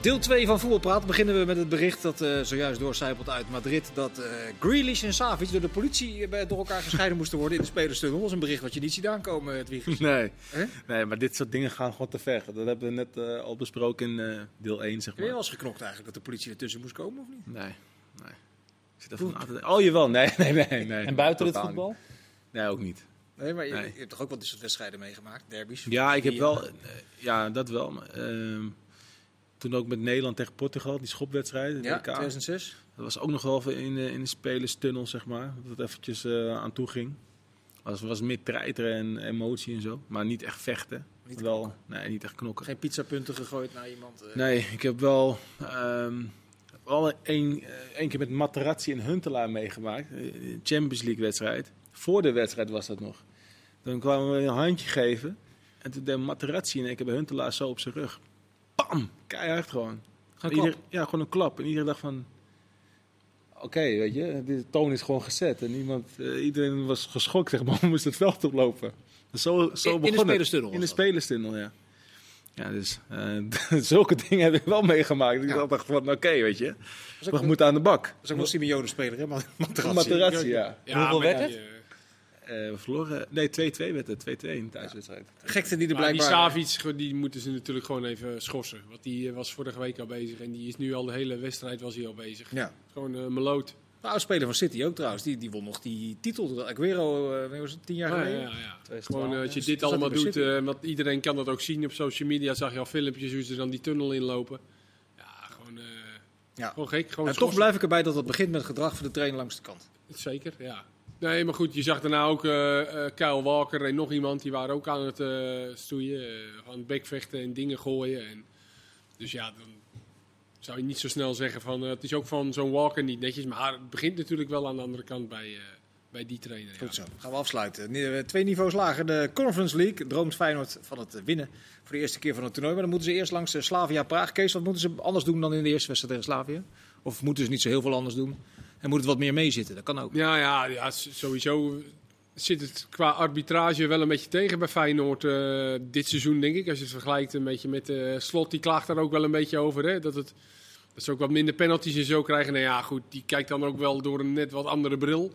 Deel 2 van Voetbalpraat beginnen we met het bericht dat eh, zojuist doorcijpelt uit Madrid dat eh Grealish en Savic door de politie eh, bij- door elkaar gescheiden [LAUGHS] moesten worden in de spelerstunnel. Dat is een bericht wat je niet ziet aankomen, het Wiegers. [LAUGHS] Nee. Nee, maar dit soort dingen gaan gewoon te ver. Dat hebben we net eh, al besproken in eh, deel 1, zeg Heb je maar. wel eens geknokt eigenlijk dat de politie ertussen moest komen of niet? Nee, nee. Ik zit. Oh, jawel. Nee, [LAUGHS] nee, nee. nee. En buiten het voetbal? niet. Nee, ook niet. Nee, maar je, Nee. je hebt toch ook wel dit soort wedstrijden meegemaakt, derbies? Ja, ik heb wel... ja, dat wel. maar, ehm, toen ook met Nederland tegen Portugal, die schopwedstrijd. Ja, WK. 2006. Dat was ook nog wel even in, in de spelerstunnel, zeg maar. Dat het eventjes eh, aan toe ging. Was, was meer treiteren en emotie en zo. Maar niet echt vechten. Niet wel, nee, niet echt knokken. Geen pizzapunten gegooid naar iemand. eh. Nee, ik heb wel, ehm wel één, eh, keer met Materazzi en Huntelaar meegemaakt. Champions League wedstrijd. Voor de wedstrijd was dat nog. Dan kwamen we een handje geven. En toen deed Materazzi en ik heb Huntelaar zo op zijn rug. Bam! Keihard gewoon. Gewoon Ieder- ja, gewoon een klap. En iedereen dacht van... Oké, weet je, de toon is gewoon gezet. En iemand, eh, iedereen was geschokt, zeg maar, [LAUGHS] moest het veld oplopen. Dus zo, zo In- in de begon spelerstunnel In de spelerstunnel, ja. Ja, dus eh, [LAUGHS] zulke dingen heb ik wel meegemaakt. Ik Ja. dacht van, oké, weet je, we moeten aan de bak. dat is ook wel een Simeone-speler, hè? Ma- Materazzi. Materazzi, ja. Hoeveel werd het? Eh, we verloren, nee, 2-2 werd het, 2-2 in de thuiswedstrijd. Gekte die er maar die blijkbaar... Savic, die moeten ze natuurlijk gewoon even schorsen. Want die eh, was vorige week al bezig. En die is nu al de hele wedstrijd was hij al bezig. Ja. Gewoon eh meloot. Nou, speler van City ook trouwens. Die, die won nog die titel. Aguero, eh, wanneer was het, tien jaar Ja, ja, geleden? ja, ja. 2012, Gewoon als je ja. dit allemaal doet, eh, want iedereen kan dat ook zien op social media. Zag je al filmpjes hoe ze dan die tunnel inlopen. Ja, gewoon, eh, Ja. gewoon gek. Gewoon En toch blijf ik erbij dat het begint met gedrag van de trainer langs de kant. Zeker, ja. Nee, maar goed, je zag daarna ook eh Kyle Walker en nog iemand. Die waren ook aan het eh stoeien, eh, aan het bekvechten en dingen gooien. En, dus ja, dan zou je niet zo snel zeggen van... het is ook van zo'n Walker niet netjes. Maar het begint natuurlijk wel aan de andere kant bij, bij die trainer. Goed zo. Gaan we afsluiten. Twee niveaus lager. De Conference League droomt Feyenoord van het winnen voor de eerste keer van het toernooi. Maar dan moeten ze eerst langs Slavia Praag. Kees, wat moeten ze anders doen dan in de eerste wedstrijd tegen Slavia? Of moeten ze niet zo heel veel anders doen? En moet het wat meer meezitten? Dat kan ook. Ja, ja, ja, sowieso zit het qua arbitrage wel een beetje tegen bij Feyenoord eh, dit seizoen, denk ik. Als je het vergelijkt een beetje met de Slot, die klaagt daar ook wel een beetje over. Hè? Dat, het, dat ze ook wat minder penalties en zo krijgen. Nou ja, goed, die kijkt dan ook wel door een net wat andere bril.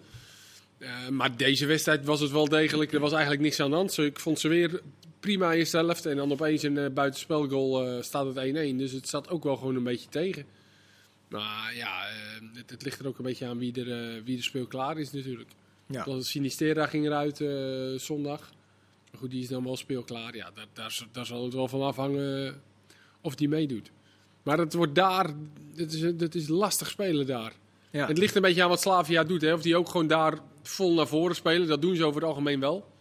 Eh, maar deze wedstrijd was het wel degelijk. Er was eigenlijk niks aan de hand. Ik vond ze weer prima helft. En dan opeens een uh, buitenspelgoal staat het 1-1. Dus het zat ook wel gewoon een beetje tegen. Maar ja, het, het, ligt er ook een beetje aan wie er, wie er speel klaar is natuurlijk. Ja. Dat Sinistera ging eruit uh, zondag. Maar goed, die is dan wel speelklaar. Ja, daar, daar, daar, zal het wel van afhangen of die meedoet. Maar het wordt daar, het is, het is lastig spelen daar. Ja. Het ligt een beetje aan wat Slavia doet. Hè. Of die ook gewoon daar vol naar voren spelen. Dat doen ze over het algemeen wel.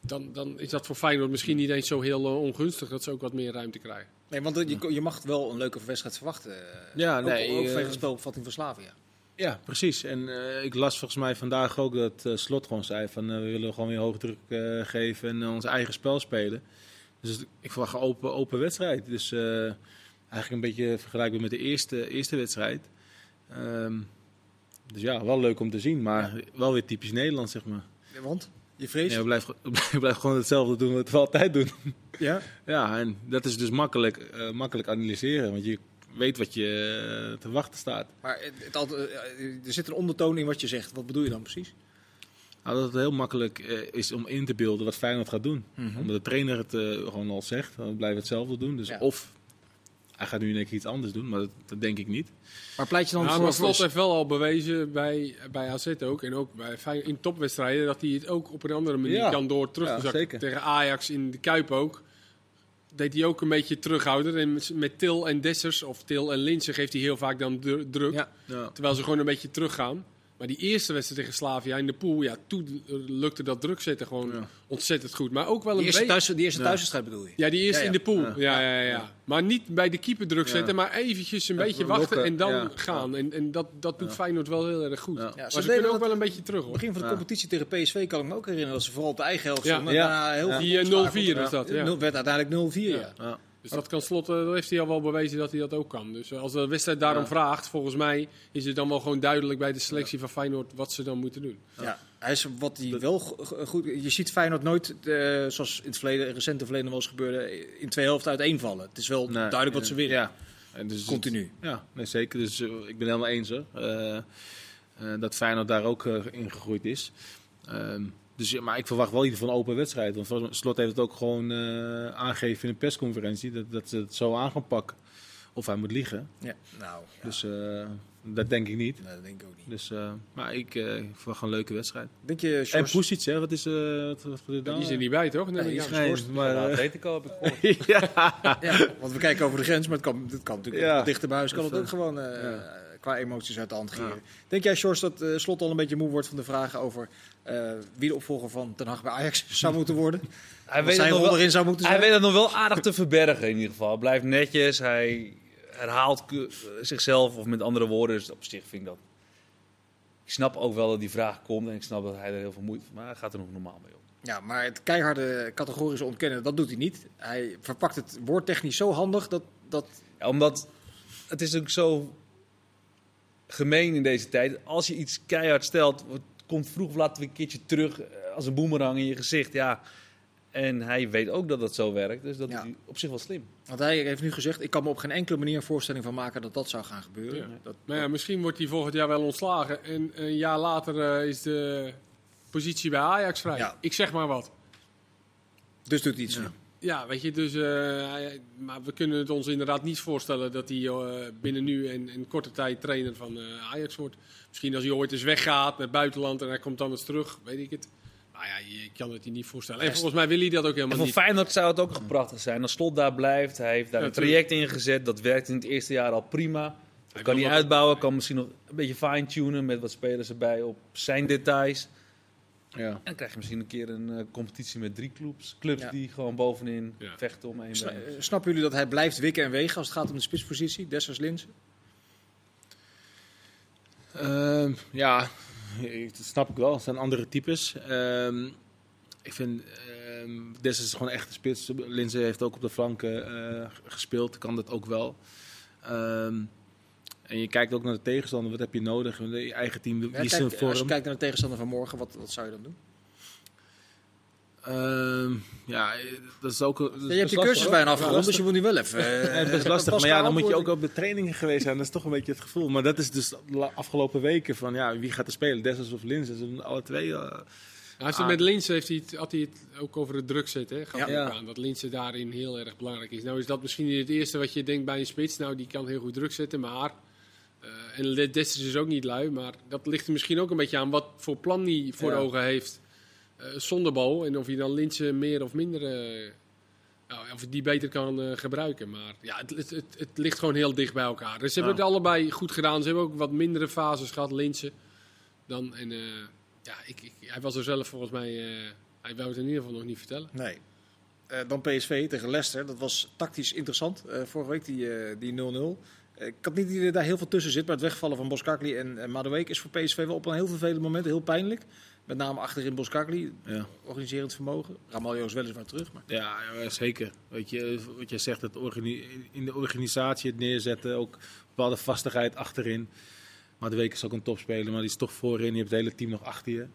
Dan, dan is dat voor Feyenoord misschien niet eens zo heel uh, ongunstig dat ze ook wat meer ruimte krijgen. Nee, want je, je mag wel een leuke wedstrijd verwachten. Ja, nee. Ook, ook vanwege spelopvatting van Slavia. Ja, precies. En uh, ik las volgens mij vandaag ook dat uh, Slot gewoon zei van uh, we willen gewoon weer hoog druk geven en ons eigen spel spelen. Dus ik verwacht een open, open wedstrijd. Dus eigenlijk een beetje vergelijkbaar met de eerste, eerste wedstrijd. Um, dus ja, wel leuk om te zien, maar wel weer typisch Nederland, zeg maar. Ja, want? Je vreest? Ja, we, blijven, [LAUGHS] we blijven gewoon hetzelfde doen wat we altijd doen. Ja? [LAUGHS] Ja, en dat is dus makkelijk, makkelijk analyseren. Want je weet wat je eh, te wachten staat. Maar het, het, eh, er zit een ondertoon in wat je zegt. Wat bedoel je dan precies? Nou, dat het heel makkelijk uh, is om in te beelden wat Feyenoord gaat doen. Mm -hmm. Omdat de trainer het gewoon al zegt, dan blijven hetzelfde doen. Dus ja. of hij gaat nu in één keer iets anders doen, maar dat, dat denk ik niet. Maar pleit je dan ja, maar Slot heeft wel al bewezen bij, bij AZ ook en ook bij in topwedstrijden dat hij het ook op een andere manier ja. kan door terug te zakken. Tegen Ajax in de Kuip ook deed hij ook een beetje terughouden. En met Til en Dessers, of Til en Linsen, geeft hij heel vaak dan druk. Ja. Terwijl ze gewoon een beetje teruggaan. Maar die eerste wedstrijd tegen Slavia in de pool, ja, toen lukte dat druk zetten gewoon ontzettend goed. Maar ook wel een die eerste, thuis, die eerste thuiswedstrijd bedoel je? Ja, die eerste in de pool. Ja, ja, ja. Maar niet bij de keeper druk zetten, maar eventjes een beetje wachten en dan gaan. En, en dat, dat doet Feyenoord wel heel erg goed. Ja. ze, ze kunnen ook wel een beetje terug. Hoor. Begin van de competitie tegen PSV kan ik me ook herinneren dat ze vooral op de eigen helft stonden. Ja. Heel die 0-4 was dat. Ja. werd uiteindelijk 0-4, ja. Dus dat kan slot, dat heeft hij al wel bewezen dat hij dat ook kan. Dus als de wedstrijd daarom vraagt, volgens mij is het dan wel gewoon duidelijk bij de selectie van Feyenoord wat ze dan moeten doen. Ja, hij is wat hij wel goed. Je ziet Feyenoord nooit, uh, zoals in het verleden, recente verleden wel eens gebeurde, in twee helften uiteenvallen. Het is wel duidelijk wat ze willen. Ja. En dus Continu. ja, nee, zeker. Dus uh, ik ben helemaal eens. Uh, dat Feyenoord daar ook in gegroeid is. Ehm, dus ja, maar ik verwacht wel ieder van een open wedstrijd. Want Slot heeft het ook gewoon uh, aangegeven in een persconferentie dat, dat ze het zo aan gaan pakken. Of hij moet liegen. Ja, nou. Ja. Dus uh, dat denk ik niet. Nee, dat denk ik ook niet. Dus, uh, maar ik verwacht een leuke wedstrijd. Denk je, Sjors... En hè? Wat is, wat, wat, wat Die is er niet bij, toch? Nee, nee die is geen, maar weet ik al, heb ik ja. ja. want we kijken over de grens, maar het kan, het kan natuurlijk ja. dichter bij huis kan het ook gewoon qua emoties uit de hand gieren. Denk jij, Sjors, dat Slot al een beetje moe wordt van de vragen over uh, wie de opvolger van Ten Hag bij Ajax [LAUGHS] zou moeten worden. hij weet, het nog wel, erin zou moeten zijn. hij weet het nog wel aardig te verbergen in ieder geval. Hij blijft netjes, hij herhaalt zichzelf of met andere woorden. Dus op zich vind ik dat... Ik snap ook wel dat die vraag komt en ik snap dat hij er heel veel moeite maar hij gaat er nog normaal mee om. Ja, maar het keiharde categorische ontkennen, dat doet hij niet. Hij verpakt het woordtechnisch zo handig dat... dat... Ja, omdat het is ook zo gemeen in deze tijd. Als je iets keihard stelt, komt vroeg of laat weer een keertje terug eh, als een boemerang in je gezicht. Ja. En hij weet ook dat dat zo werkt, dus dat is op zich wel slim. Want hij heeft nu gezegd, ik kan me op geen enkele manier een voorstelling van maken dat dat zou gaan gebeuren. Ja. Dat, maar ja, misschien wordt hij volgend jaar wel ontslagen en een jaar later uh, is de positie bij Ajax vrij. Ja. Ik zeg maar wat. Dus doet hij iets. Ja. Ja, weet je, dus, uh, maar we kunnen het ons inderdaad niet voorstellen dat hij uh, binnen nu en, en korte tijd trainer van uh, Ajax wordt. Misschien als hij ooit eens weggaat naar het buitenland en hij komt dan eens terug, weet ik het. Maar ja, je kan het je niet voorstellen. En volgens mij wil hij dat ook helemaal en voor niet. Voor Feyenoord zou het ook prachtig zijn als Slot daar blijft. Hij heeft daar ja, een traject in gezet, dat werkt in het eerste jaar al prima. Hij kan hij uitbouwen, kan misschien nog een beetje fine-tunen met wat spelers erbij op zijn details. Ja. En dan krijg je misschien een keer een uh, competitie met drie clubs. Clubs ja. die gewoon bovenin ja. vechten om één Sna Snappen jullie dat hij blijft wikken en wegen als het gaat om de spitspositie? Dessers Linsen? Uh, ja, dat snap ik wel. Het zijn andere types. Uh, ik vind uh, Dessers is gewoon echt een spits. Linzen heeft ook op de flanken uh, gespeeld. Kan dat ook wel. Um, en je kijkt ook naar de tegenstander. Wat heb je nodig? Je eigen team. Wie ja, kijk, Als je kijkt naar de tegenstander van morgen, wat, wat zou je dan doen? Ehm, ja, dat is ook. Dat is Ja, je hebt je cursus bijna afgerond, dus je moet nu wel even... [LAUGHS] Ja, eh, het is best lastig, maar ja, dan moet je ook op de trainingen geweest zijn. Dat is toch een beetje het gevoel. Maar dat is dus de afgelopen weken van ja, wie gaat er spelen? Dessers of Lins? Ze doen alle twee. eh, Hij heeft het met Linse heeft hij het, had hij het ook over het druk zetten. Hè? Ja. aan dat Linse daarin heel erg belangrijk is. Nou is dat misschien niet het eerste wat je denkt bij een spits. Nou, die kan heel goed druk zetten, maar... eh en Dessers is ook niet lui, maar dat ligt er misschien ook een beetje aan wat voor plan hij voor Ja. ogen heeft eh, zonder bal. En of hij dan Linse meer of minder... nou, of die beter kan gebruiken. Maar ja, het, het, het, het ligt gewoon heel dicht bij elkaar. Dus ze hebben Ja. het allebei goed gedaan. Ze hebben ook wat mindere fases gehad, Linse. Dan, en ja, ik, ik, hij was er zelf volgens mij... hij wou het in ieder geval nog niet vertellen. Nee. Dan PSV tegen Leicester. Dat was tactisch interessant. vorige week die eh, die 0-0. Eh, ik had niet dat daar heel veel tussen zit. Maar het wegvallen van Boskakli en, en Madueke is voor PSV wel op een heel vervelend moment heel pijnlijk. Met name achterin Boskakli. ja. Organiserend vermogen. Ramaljo is weliswaar terug. Maar... Ja, ja, zeker. Weet je, wat jij zegt, het in de organisatie het neerzetten, ook bepaalde vastigheid achterin. Maar de week is ook een topspeler, maar die is toch voorin. Je hebt het hele team nog achter je.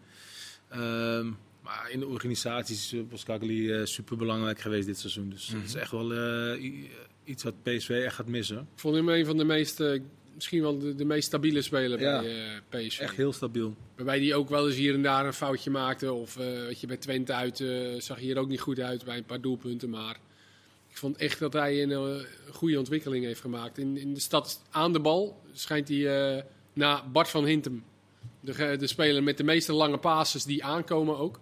Ehm, maar in de organisatie is Boskagli uh, super belangrijk geweest dit seizoen. Dus dat is echt wel eh, iets wat PSV echt gaat missen. Ik vond hem een van de meest, eh, misschien wel de, de meest stabiele speler Ja. bij eh, PSV. Echt heel stabiel. Waarbij die ook wel eens hier en daar een foutje maakte. Of eh weet je, bij Twente uit eh, zag hij er ook niet goed uit bij een paar doelpunten. Maar ik vond echt dat hij een, eh, goede ontwikkeling heeft gemaakt. In, in de stad aan de bal schijnt hij eh, na Bart van Hintem, de, de speler met de meeste lange passes die aankomen ook.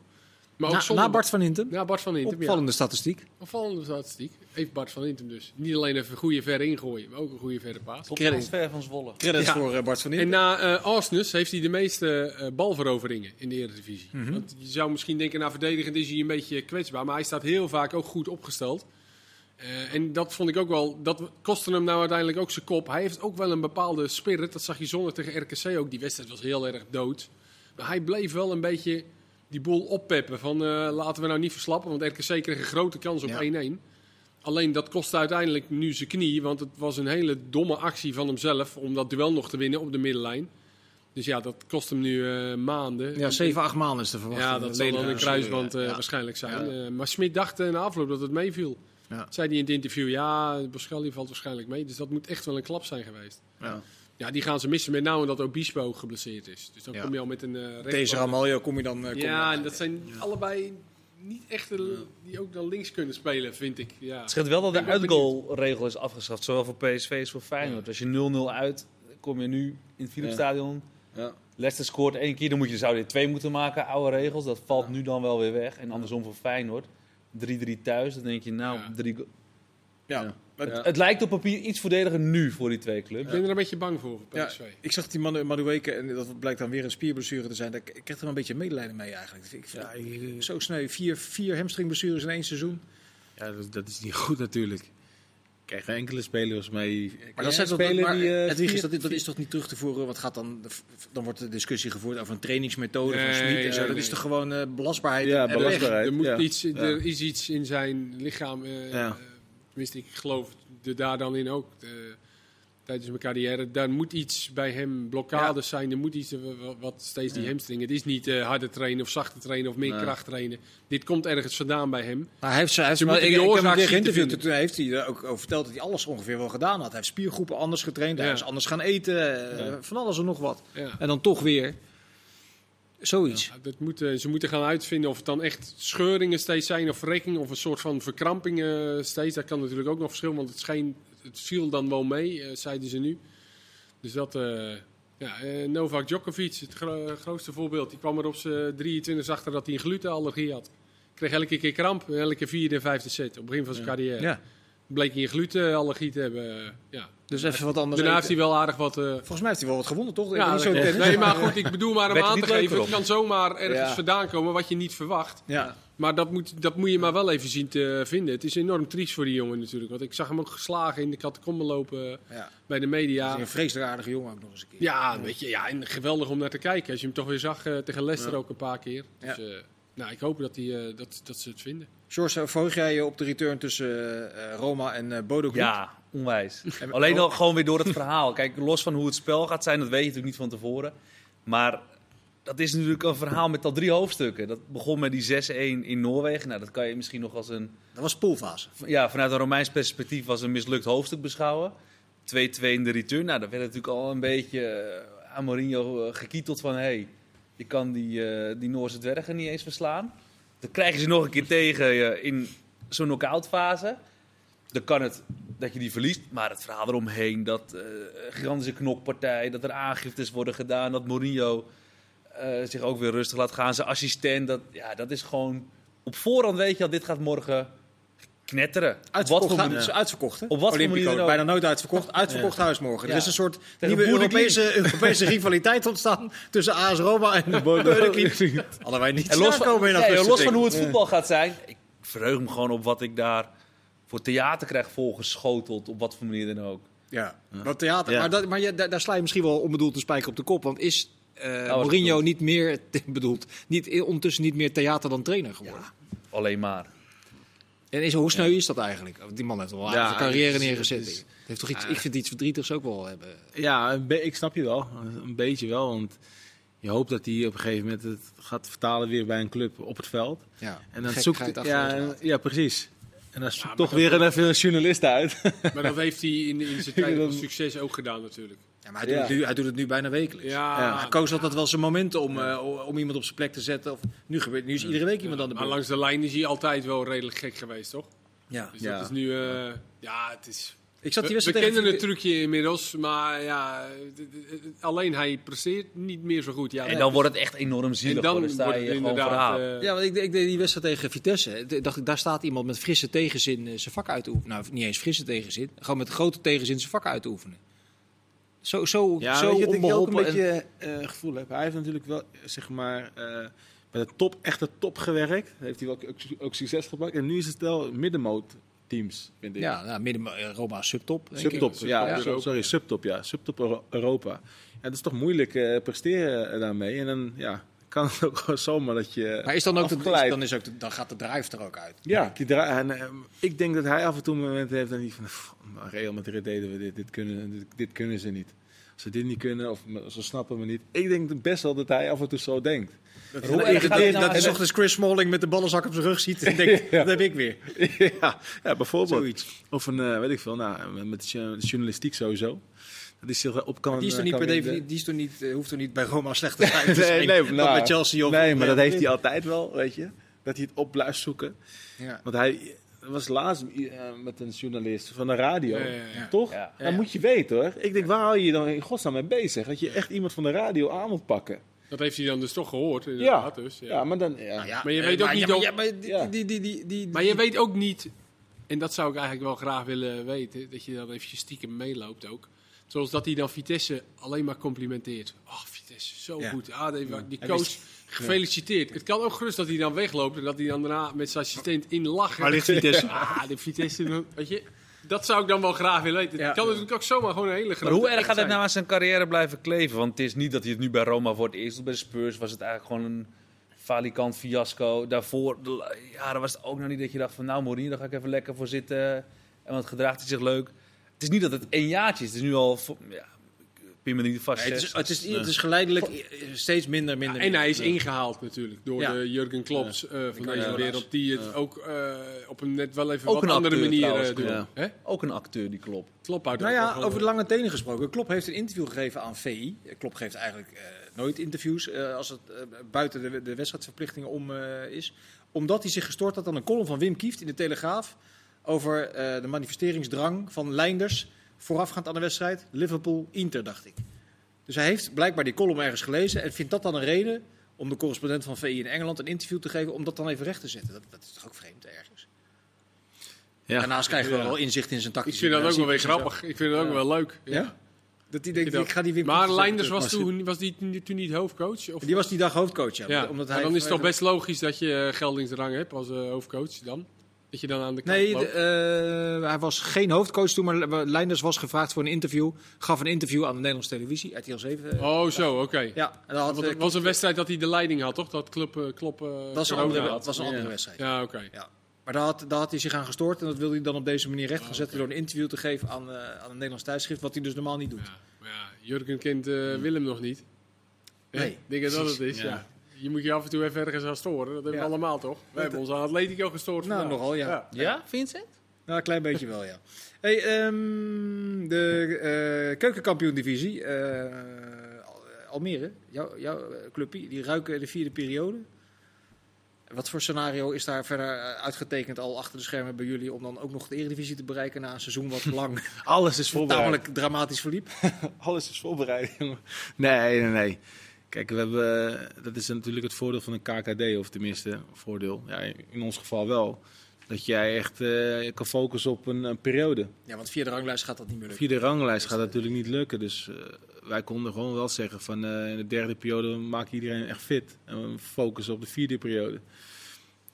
Maar ook Na, zonder na Bart van Hintem. Na Bart van ja. Opvallende statistiek. Opvallende statistiek. Heeft Bart van Hintem dus. Niet alleen even een goede verre ingooien, maar ook een goede verre paas. Tot Credit. transfer van Zwolle. Credits Ja. voor eh, Bart van En Hintem. na eh Arsenal heeft hij de meeste eh, balveroveringen in de Eredivisie. Mhm. Want je zou misschien denken, nou verdedigend is hij een beetje kwetsbaar. Maar hij staat heel vaak ook goed opgesteld. Eh, en dat vond ik ook wel, dat kostte hem nou uiteindelijk ook zijn kop. Hij heeft ook wel een bepaalde spirit. Dat zag je zondag tegen RKC ook. Die wedstrijd was heel erg dood. Maar hij bleef wel een beetje die boel oppeppen. Van eh, laten we nou niet verslappen. Want RKC kreeg een grote kans op Ja. 1-1. Alleen dat kostte uiteindelijk nu zijn knie. Want het was een hele domme actie van hemzelf. Om dat duel nog te winnen op de middenlijn. Dus ja, dat kost hem nu eh, maanden. Ja, 7, 8 maanden is de verwachting. Ja, dat zal dan een kruisband eh, Ja. waarschijnlijk zijn. Ja. Maar Smit dacht na afloop dat het meeviel. Ja. Zei hij in het interview, ja, Boschelli valt waarschijnlijk mee. Dus dat moet echt wel een klap zijn geweest. Ja. Ja, die gaan ze missen, met name omdat Obispo geblesseerd is. Dus dan Ja. kom je al met een uh, Deze Ramaljo kom je dan... eh, kom Ja, en dat zijn allebei niet echte die ook dan links kunnen spelen, vind ik. Ja. Het schijnt wel dat de uitgoalregel is afgeschaft, zowel voor PSV als voor Feyenoord. Als je 0-0 uit, kom je nu in het Philipsstadion. Ja. Leicester scoort één keer, dan moet je, zou je twee moeten maken, oude regels. Dat valt nu dan wel weer weg. En andersom voor Feyenoord. 3-3 thuis, dan denk je, nou, Ja. drie go- Ja. Ja. het lijkt op papier iets voordeliger nu voor die twee Ik clubs. ben er een beetje bang voor, voor Ja, PSV. ik zag die Manu- Madueke, en dat blijkt dan weer een spierblessure te zijn. Daar- Ik krijg er wel een beetje medelijden mee eigenlijk. Ik vind Ja, zo sneu. Vier, vier hamstringblessures in één seizoen. ja dat, dat is niet [LAUGHS] goed natuurlijk. Ik krijg geen enkele spelers mee. Maar dat, zijn maar, die. eh, dat, is- dat is toch niet terug te voeren? Wat gaat dan, dan wordt de discussie gevoerd over een trainingsmethode van Nee, Smit en zo. nee, Dat is toch gewoon eh, belastbaarheid? Ja, belastbaarheid. Er, moet ja. iets, Ja. er is iets in zijn lichaam, Ja. eh, tenminste ik geloof er daar dan in ook, eh, tijdens mijn carrière. Daar moet iets bij hem blokkades zijn, er moet iets, eh, wat, steeds die Ja. hamstringen. Het is niet eh, harder trainen of zachter trainen of meer Nee. kracht trainen. Dit komt ergens vandaan bij hem. Maar hij heeft, hij heeft maar ik, ik heb hem geïnterviewd. Toen heeft hij ook over verteld dat hij alles ongeveer wel gedaan had. Hij heeft spiergroepen anders getraind. Hij is anders gaan eten. Van alles en nog wat. En dan toch weer zoiets. Ja, dat moeten, ze moeten gaan uitvinden of het dan echt scheuringen steeds zijn of verrekkingen of een soort van verkrampingen steeds. Dat kan natuurlijk ook nog verschillen, want het, scheen, het viel dan wel mee, eh, zeiden ze nu. Dus dat, eh, ja, eh, Novak Djokovic, het gro- grootste voorbeeld, die kwam er op zijn 23 achter dat hij een glutenallergie had. Kreeg elke keer kramp, elke vierde en vijfde set, op het begin van zijn carrière. Ja. Bleek hij een glutenallergie te hebben, eh, ja. Dus even wat anders. Daarna heeft hij wel aardig wat... eh, Volgens mij heeft hij wel wat gewonnen, toch? Ik ja, ben niet zo nee, maar goed, ik bedoel maar [LAUGHS] om aan te geven, het kan zomaar ergens Ja. vandaan komen wat je niet verwacht. Ja. Maar dat moet, dat moet je maar wel even zien te vinden. Het is enorm triest voor die jongen natuurlijk. Want ik zag hem ook geslagen in de catacombe lopen ja. bij de media. Een vreselijk aardige jongen ook nog eens een keer. Ja, weet je, ja, en geweldig om naar te kijken. Als je hem toch weer zag eh, tegen Leicester Ja. ook een paar keer. Dus, eh, nou, ik hoop dat, die, eh, dat, dat ze het vinden. George, volg jij je op de return tussen eh, Roma en eh Bodo? Ja, onwijs. En- Alleen oh. al gewoon weer door het verhaal. Kijk, los van hoe het spel gaat zijn, dat weet je natuurlijk niet van tevoren. Maar dat is natuurlijk een verhaal met al drie hoofdstukken. Dat begon met die 6-1 in Noorwegen. Nou, dat kan je misschien nog als een... Dat was poolfase. Ja, vanuit een Romeins perspectief was een mislukt hoofdstuk beschouwen. 2-2 in de return. Nou, daar werd natuurlijk al een beetje eh, aan Mourinho eh, gekieteld van... Hey, je kan die, eh, die Noorse dwergen niet eens verslaan. Dan krijgen ze nog een keer tegen je in zo'n knock-out fase. Dan kan het dat je die verliest. Maar het verhaal eromheen, dat eh gigantische knokpartij, dat er aangiftes worden gedaan, dat Mourinho eh, zich ook weer rustig laat gaan. Zijn assistent, dat, ja, dat is gewoon... Op voorhand weet je al, dit gaat morgen knetteren. Op wat Uitverkocht, voor uitverkocht, hè? Op wat voor Olympico, ook. Bijna nooit uitverkocht. Uitverkocht huis morgen. Ja. Er is een soort nieuwe de Europese, Europese [LAUGHS] rivaliteit ontstaan tussen AS Roma en Bordeaux. Hadden wij niet En los van, in ja, los hoe het voetbal gaat zijn, ik verheug me gewoon op wat ik daar voor theater krijg volgeschoteld, op wat voor manier dan ook. Ja, dat theater. Ja. Maar, dat, maar daar, daar sla je misschien wel onbedoeld een spijker op de kop. Want is was Mourinho niet meer, [LAUGHS] bedoeld, niet, ondertussen niet meer theater dan trainer geworden? Alleen maar. En is, hoe sneu is dat eigenlijk? Die man heeft wel een Ja, aardige carrière neergezet. het heeft toch iets, ik vind iets verdrietigs ook wel hebben. Ja, een be- ik snap je wel. Een beetje wel. Want je hoopt dat hij op een gegeven moment het gaat vertalen weer bij een club op het veld. Ja, En dan zoekt achter ja, ja, precies. En dan zoekt toch weer een, even een journalist uit. Maar dat heeft hij in, in zijn [LAUGHS] tijd van succes ook gedaan natuurlijk. Ja, maar hij, doet Ja. het nu, hij doet het nu bijna wekelijks. Ja, Ja. Hij koos altijd wel zijn momenten om, eh, om iemand op zijn plek te zetten. Of, nu, gebeurt, nu is iedere week iemand aan de maar langs de lijn is hij altijd wel redelijk gek geweest, toch? Ja. Dus Ja. dat is nu... eh, ja, het is... Ik zat die We, we wedstrijd kennen tegen- het trucje inmiddels, maar ja, alleen hij presteert niet meer zo goed. Ja, En dan wordt het echt enorm zielig. en dan hoor. Dan sta je inderdaad... eh, Ja, want ik, ik deed die wedstrijd tegen Vitesse. Dacht ik, daar staat iemand met frisse tegenzin zijn vak uit te oefenen. Nou, niet eens frisse tegenzin. Gewoon met grote tegenzin zijn vak uit te oefenen. Zo, zo, Ja, zo je ik ook een en- beetje eh, gevoel heb? Hij heeft natuurlijk wel, zeg maar, eh, bij de top, echte top gewerkt. Heeft hij wel ook, ook succes gepakt. En nu is het wel middenmoot teams, vind ik. ja, nou, midden, Roma subtop. denk ik. Subtop, ja, so- sorry, subtop, ja. Subtop Euro- Europa. Ja, het is toch moeilijk eh, presteren daarmee. En dan, ja, kan het ook gewoon zomaar dat je Maar is dan ook de, dan, is ook de- dan gaat de drive er ook uit. Ja, die en, eh, ik denk dat hij af en toe momenten heeft dan niet van... "Pff, maar Real Madrid deden we dit, dit kunnen, dit, dit kunnen ze niet. Als ze dit niet kunnen, of ze snappen me niet. Ik denk best wel dat hij af en toe zo denkt. Dat, hoe dat, dat, het nou- dat hij 's ochtends Chris Smalling met de ballenzak op zijn rug ziet en denkt, [LAUGHS] dat heb ik weer. [LAUGHS] ja, ja, bijvoorbeeld. Zoiets. Of een, eh, weet ik veel, nou, met- met de journalistiek sowieso. Dat is zich op kan Die is toch eh, niet per definitie, die is toch niet, eh, hoeft toch niet bij Roma slecht te zijn. te [LAUGHS] zijn, nee, nee, wat nou, bij Chelsea of nee, maar dat heeft hij altijd wel, weet je. Dat hij het op blijft zoeken. Ja. Want hij was laatst eh, met een journalist van de radio. Ja, ja, ja. Toch? Ja. Dat moet je weten hoor. Ik denk, waar hou je je dan in godsnaam mee bezig? Dat je echt iemand van de radio aan moet pakken. dat heeft hij dan dus toch gehoord, Ja, inderdaad. Dus, ja. ja. maar dan... Ja. Nou ja, Maar je eh, weet ook niet ja, ja, die, Ja. die, die, die, die, Maar je weet ook niet, en dat zou ik eigenlijk wel graag willen weten, dat je dan eventjes stiekem meeloopt ook. Zoals dat hij dan Vitesse alleen maar complimenteert. Oh, Vitesse, zo Ja. goed. Ah, die, coach, wist- gefeliciteerd. Het kan ook gerust dat hij dan wegloopt en dat hij dan daarna met zijn assistent in lachen. Waar ligt [LAUGHS] Vitesse? Ah, de Vitesse, weet je. Dat zou ik dan wel graag willen weten. Ja. Het kan natuurlijk ook zomaar gewoon een hele grote Maar hoe erg gaat het zijn. nou aan zijn carrière blijven kleven? Want het is niet dat hij het nu bij Roma voor het eerst doet. Bij de Spurs was het eigenlijk gewoon een falikant fiasco. Daarvoor, la- jaren was het ook nog niet dat je dacht van... Nou Mourinho, daar ga ik even lekker voor zitten. En wat gedraagt hij zich leuk. Het is niet dat het één jaartje is. Het is nu al... Ja, pin me niet vast. Nee, het, is, het, is, het is geleidelijk steeds minder, minder. En hij is ingehaald natuurlijk door Ja. de Jurgen Klopps eh, van deze wereld. Die het ook eh, op een net wel even Ook wat een andere acteur manier trouwens, eh, doen. ja. Hè? Ook een acteur, die klopt. Klop uit Nou ja, over de lange tenen gesproken. Klop heeft een interview gegeven aan VI. Klop geeft eigenlijk eh, nooit interviews eh, als het buiten de, de wedstrijdverplichtingen om eh, is. Omdat hij zich gestoord had aan een column van Wim Kieft in de Telegraaf over eh, de manifesteringsdrang van Leinders voorafgaand aan de wedstrijd Liverpool-Inter, dacht ik. Dus hij heeft blijkbaar die column ergens gelezen en vindt dat dan een reden om de correspondent van VI in Engeland een interview te geven om dat dan even recht te zetten. Dat, dat is toch ook vreemd ergens. Ja. Daarnaast krijgen we Ja. wel inzicht in zijn Ik tactische vind dat ook wel weer grappig. Ik vind dat ook wel leuk. Ja. Ja? Dat hij denkt, ik ga die Maar Leinders was, toen, was die toen- niet hoofdcoach? Of? Die was die dag hoofdcoach, ja. ja. Omdat Maar hij dan is het toch best logisch dat je eh, geldingsdrang hebt als eh, hoofdcoach dan? Dat je dan aan de kant Nee, de, eh, hij was geen hoofdcoach toen, maar Leinders was gevraagd voor een interview. Gaf een interview aan de Nederlandse televisie, RTL 7. eh. Oh, zo, oké. Ja, en had, Want eh, het was een wedstrijd dat hij de leiding had, toch? Dat club, eh, klop, dat was een andere, had. dat was een andere Ja. wedstrijd. Ja, oké. Ja. Maar daar had, daar had hij zich aan gestoord en dat wilde hij dan op deze manier recht gaan zetten door een interview te geven aan, aan een Nederlands tijdschrift, wat hij dus normaal niet doet. Ja, maar ja, Jurgen kent eh, Willem nog niet. Nee, ik denk dat dat het is, Ja. Je moet je af en toe even ergens aan storen. Dat hebben Ja. we allemaal, toch? We hebben ons aan Atletico gestoord Nou, vandaag. nogal, ja. Ja, Vincent? Nou, een klein beetje wel, ja. Hey, ehm, de eh keukenkampioen-divisie. eh, Al- Almere, jouw, jouw eh, clubje, die ruiken de vierde periode. Wat voor scenario is daar verder uitgetekend al achter de schermen bij jullie... om dan ook nog de eredivisie te bereiken na een seizoen wat [LAUGHS] lang Alles is voorbereid. tamelijk dramatisch verliep? [LAUGHS] Alles is voorbereid, jongen. Nee, nee, nee. Kijk, we hebben, eh, dat is natuurlijk het voordeel van een KKD, of tenminste, voordeel. Ja, in ons geval wel. Dat jij echt eh, kan focussen op een, een periode. Ja, want via de ranglijst gaat dat niet meer lukken. Via de ranglijst gaat dat natuurlijk niet lukken. Dus eh, wij konden gewoon wel zeggen van eh, in de derde periode maak iedereen echt fit. En we focussen op de vierde periode.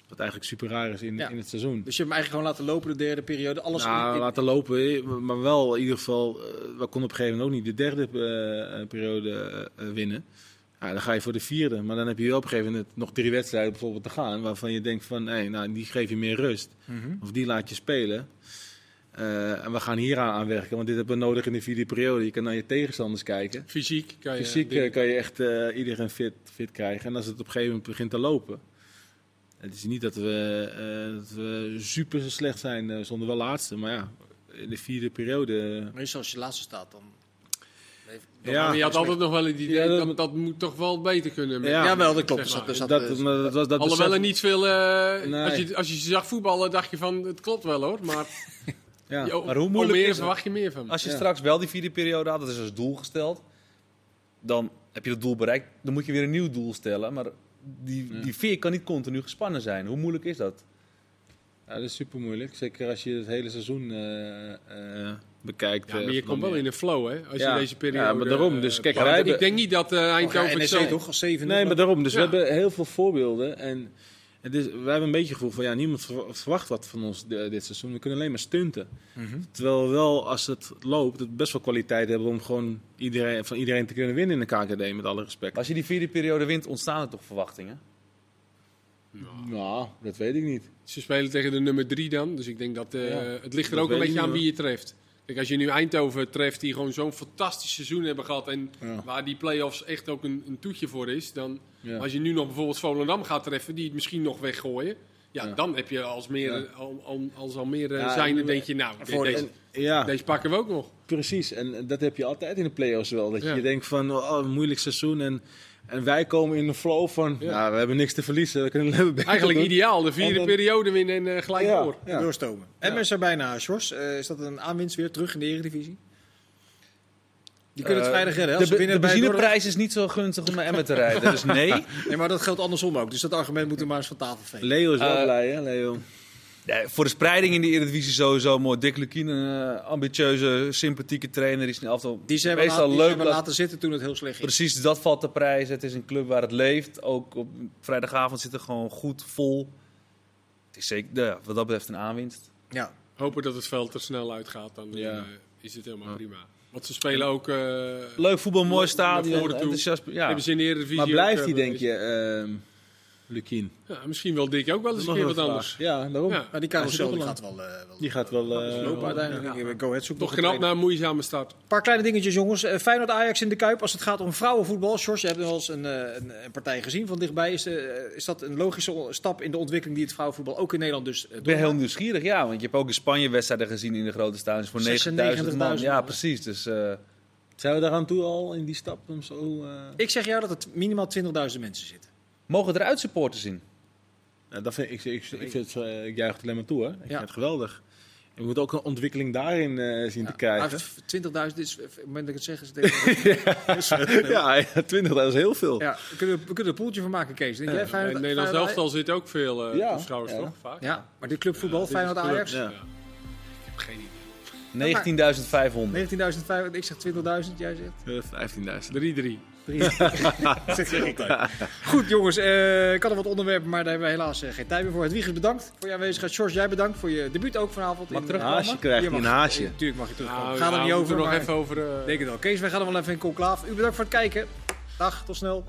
Wat eigenlijk super raar is in, Ja. in het seizoen. Dus je hebt hem eigenlijk gewoon laten lopen de derde periode. Alles Nou, in- laten lopen, maar wel in ieder geval, eh, we konden op een gegeven moment ook niet de derde eh, eh, periode eh, eh, winnen. Ja, dan ga je voor de vierde, maar dan heb je wel op een gegeven moment nog drie wedstrijden bijvoorbeeld te gaan, waarvan je denkt van, hey, nou, die geef je meer rust, Mhm. of die laat je spelen. Eh, en we gaan hier aan, werken, want dit hebben we nodig in de vierde periode. Je kan naar je tegenstanders kijken. Fysiek kan je... Fysiek eh, kan je echt eh, iedereen fit, fit krijgen. En als het op een gegeven moment begint te lopen. Het is niet dat we, eh, dat we super slecht zijn eh, zonder wel laatste. Maar ja, in de vierde periode. Meestal als je laatste staat, dan... Ja. maar je had altijd nog wel het idee Ja, dat- dat, dat moet toch wel beter kunnen. met- Ja. Jawel, dat klopt. Zeg maar. dat, maar dat, was, dat Alhoewel er niet veel... eh, Nee. als, je, als je ze zag voetballen, dacht je van, het klopt wel hoor. Maar, [LAUGHS] Ja. Maar hoe moeilijk is het? verwacht je meer van. Als je Ja. straks wel die vierde periode had, dat is als doel gesteld, dan heb je dat doel bereikt. Dan moet je weer een nieuw doel stellen. Maar die, Ja. die veer kan niet continu gespannen zijn. Hoe moeilijk is dat? Ja, dat is super moeilijk. Zeker als je het hele seizoen eh, eh, bekijkt. Ja, eh, maar je van komt wel in een flow, hè? Als Ja. je deze periode... Ja, maar daarom. eh, Dus kijk, pakt. wij ik denk niet dat eh Eindhoven het zo- toch als zevende? Nee, maar daarom. Dus Ja. we hebben heel veel voorbeelden. En het is, we hebben een beetje het gevoel van ja, niemand verwa- verwacht wat van ons de- dit seizoen. We kunnen alleen maar stunten. Mhm. Terwijl we wel, als het loopt, het best wel kwaliteit hebben om gewoon iedereen, van iedereen te kunnen winnen in de KKD, met alle respect. Als je die vierde periode wint, ontstaan er toch verwachtingen? Nou, dat weet ik niet. Ze spelen tegen de nummer drie dan. Dus ik denk dat eh, Ja. het ligt er Dat ook een beetje aan wie je treft. Kijk, als je nu Eindhoven treft, die gewoon zo'n fantastisch seizoen hebben gehad. En Ja. waar die play-offs echt ook een, een toetje voor is. Dan, Ja. Als je nu nog bijvoorbeeld Volendam gaat treffen, die het misschien nog weggooien. Ja, Ja. dan heb je als, meer, Ja. al, al, als Almere Ja, zijnde, en- denk je nou, voor deze, Ja, deze pakken we ook nog. precies. En dat heb je altijd in de play-offs wel. Dat Ja. je denkt van, oh, een moeilijk seizoen. En, en wij komen in een flow van, Ja. ja. we hebben niks te verliezen. We kunnen Eigenlijk doen. ideaal, de vierde dan- periode winnen en eh, gelijk Ja, door. ja. Doorstomen. En men is er bijna, Sjors. Eh, is dat een aanwinst weer terug in de Eredivisie? Die kunnen het Eh, vrijdag redden. hè? De, de benzineprijs is niet zo gunstig om naar Emmen te rijden. Dus [LAUGHS] nee. Nee, maar dat geldt andersom ook. Dus dat argument moeten we maar eens van tafel vegen. Leo is wel blij, hè, Leo? Ja, voor de spreiding in de Eredivisie sowieso mooi. Dick Lukien, een eh, ambitieuze, sympathieke trainer. Die is in elftal Die hebben, meestal laten, die leuk. laat- laten zitten toen het heel slecht ging. Precies, dat valt te prijzen. Het is een club waar het leeft. Ook op vrijdagavond zit er gewoon goed vol. Het is zeker, ja, wat dat betreft een aanwinst. Ja. Hopen dat het veld er snel uitgaat, dan Ja. eh, is het helemaal prima. Want ze spelen ook... eh, Leuk voetbal, mooi stadion. Enthousiast, ja. Hebben ze in de Eredivisie Maar blijft eh, hij, denk je, ehm Lukien? Ja, misschien wil Dick ook wel eens een keer wat anders. Ja, daarom. Ja. Maar die carousel Hij die gaat wel, eh, wel Die gaat wel... eh, lopen uiteindelijk. ja. Go Ahead zoekt Toch nog een knap trainer. na een moeizame start. Een paar kleine dingetjes, jongens. Eh, Feyenoord Ajax in de Kuip. Als het gaat om vrouwenvoetbal. Sjors, je hebt wel eens een, eh, een, een partij gezien van dichtbij. Is, eh, is dat een logische stap in de ontwikkeling die het vrouwenvoetbal ook in Nederland dus eh, Ik ben heel nieuwsgierig, ja. Want je hebt ook in Spanje wedstrijden gezien in de grote stadions voor 9000 man. 96.000 Ja, precies. Dus eh, Zijn we daaraan toe al in die stap? Om zo, eh, Ik zeg jou dat het minimaal 20.000 mensen zitten. Mogen er uitsupporters in? Ja, dat vind ik, ik, ik, ik, vind het, eh, ik juich het alleen maar toe, hè. Ik Ja. vind het geweldig. En we moeten ook een ontwikkeling daarin eh, zien te Ja, krijgen. maar 20.000 is, op het moment dat ik het zeg, is het. [LAUGHS] Ja, ja, 20, dat is heel veel. Ja, we kunnen, we kunnen er een poeltje van maken, Kees. Denk jij, In Feyenoord, Nederlands elftal zit ook veel eh Ja. toeschouwers, Ja. toch? Vaak. Ja, maar dit clubvoetbal, is Feyenoord club, Ajax, Ja. Ja. Ik heb geen idee. 19.500. 19.500, ik zeg 20.000, jij zegt? Eh, 15.000. 3-3. [LAUGHS] Altijd. Goed jongens, eh, ik had nog wat onderwerpen, maar daar hebben we helaas eh, geen tijd meer voor. Het Wiegers bedankt voor je aanwezigheid. George, jij bedankt voor je debuut ook vanavond. Mag in, terug- eh, Haasje krijgt Je mag- een haasje. eh, Tuurlijk mag je terugkomen. Nou, Ga er niet we over, nog maar even over... eh, denk het wel. Kees, wij gaan er wel even in conclave. U bedankt voor het kijken. Dag, tot snel.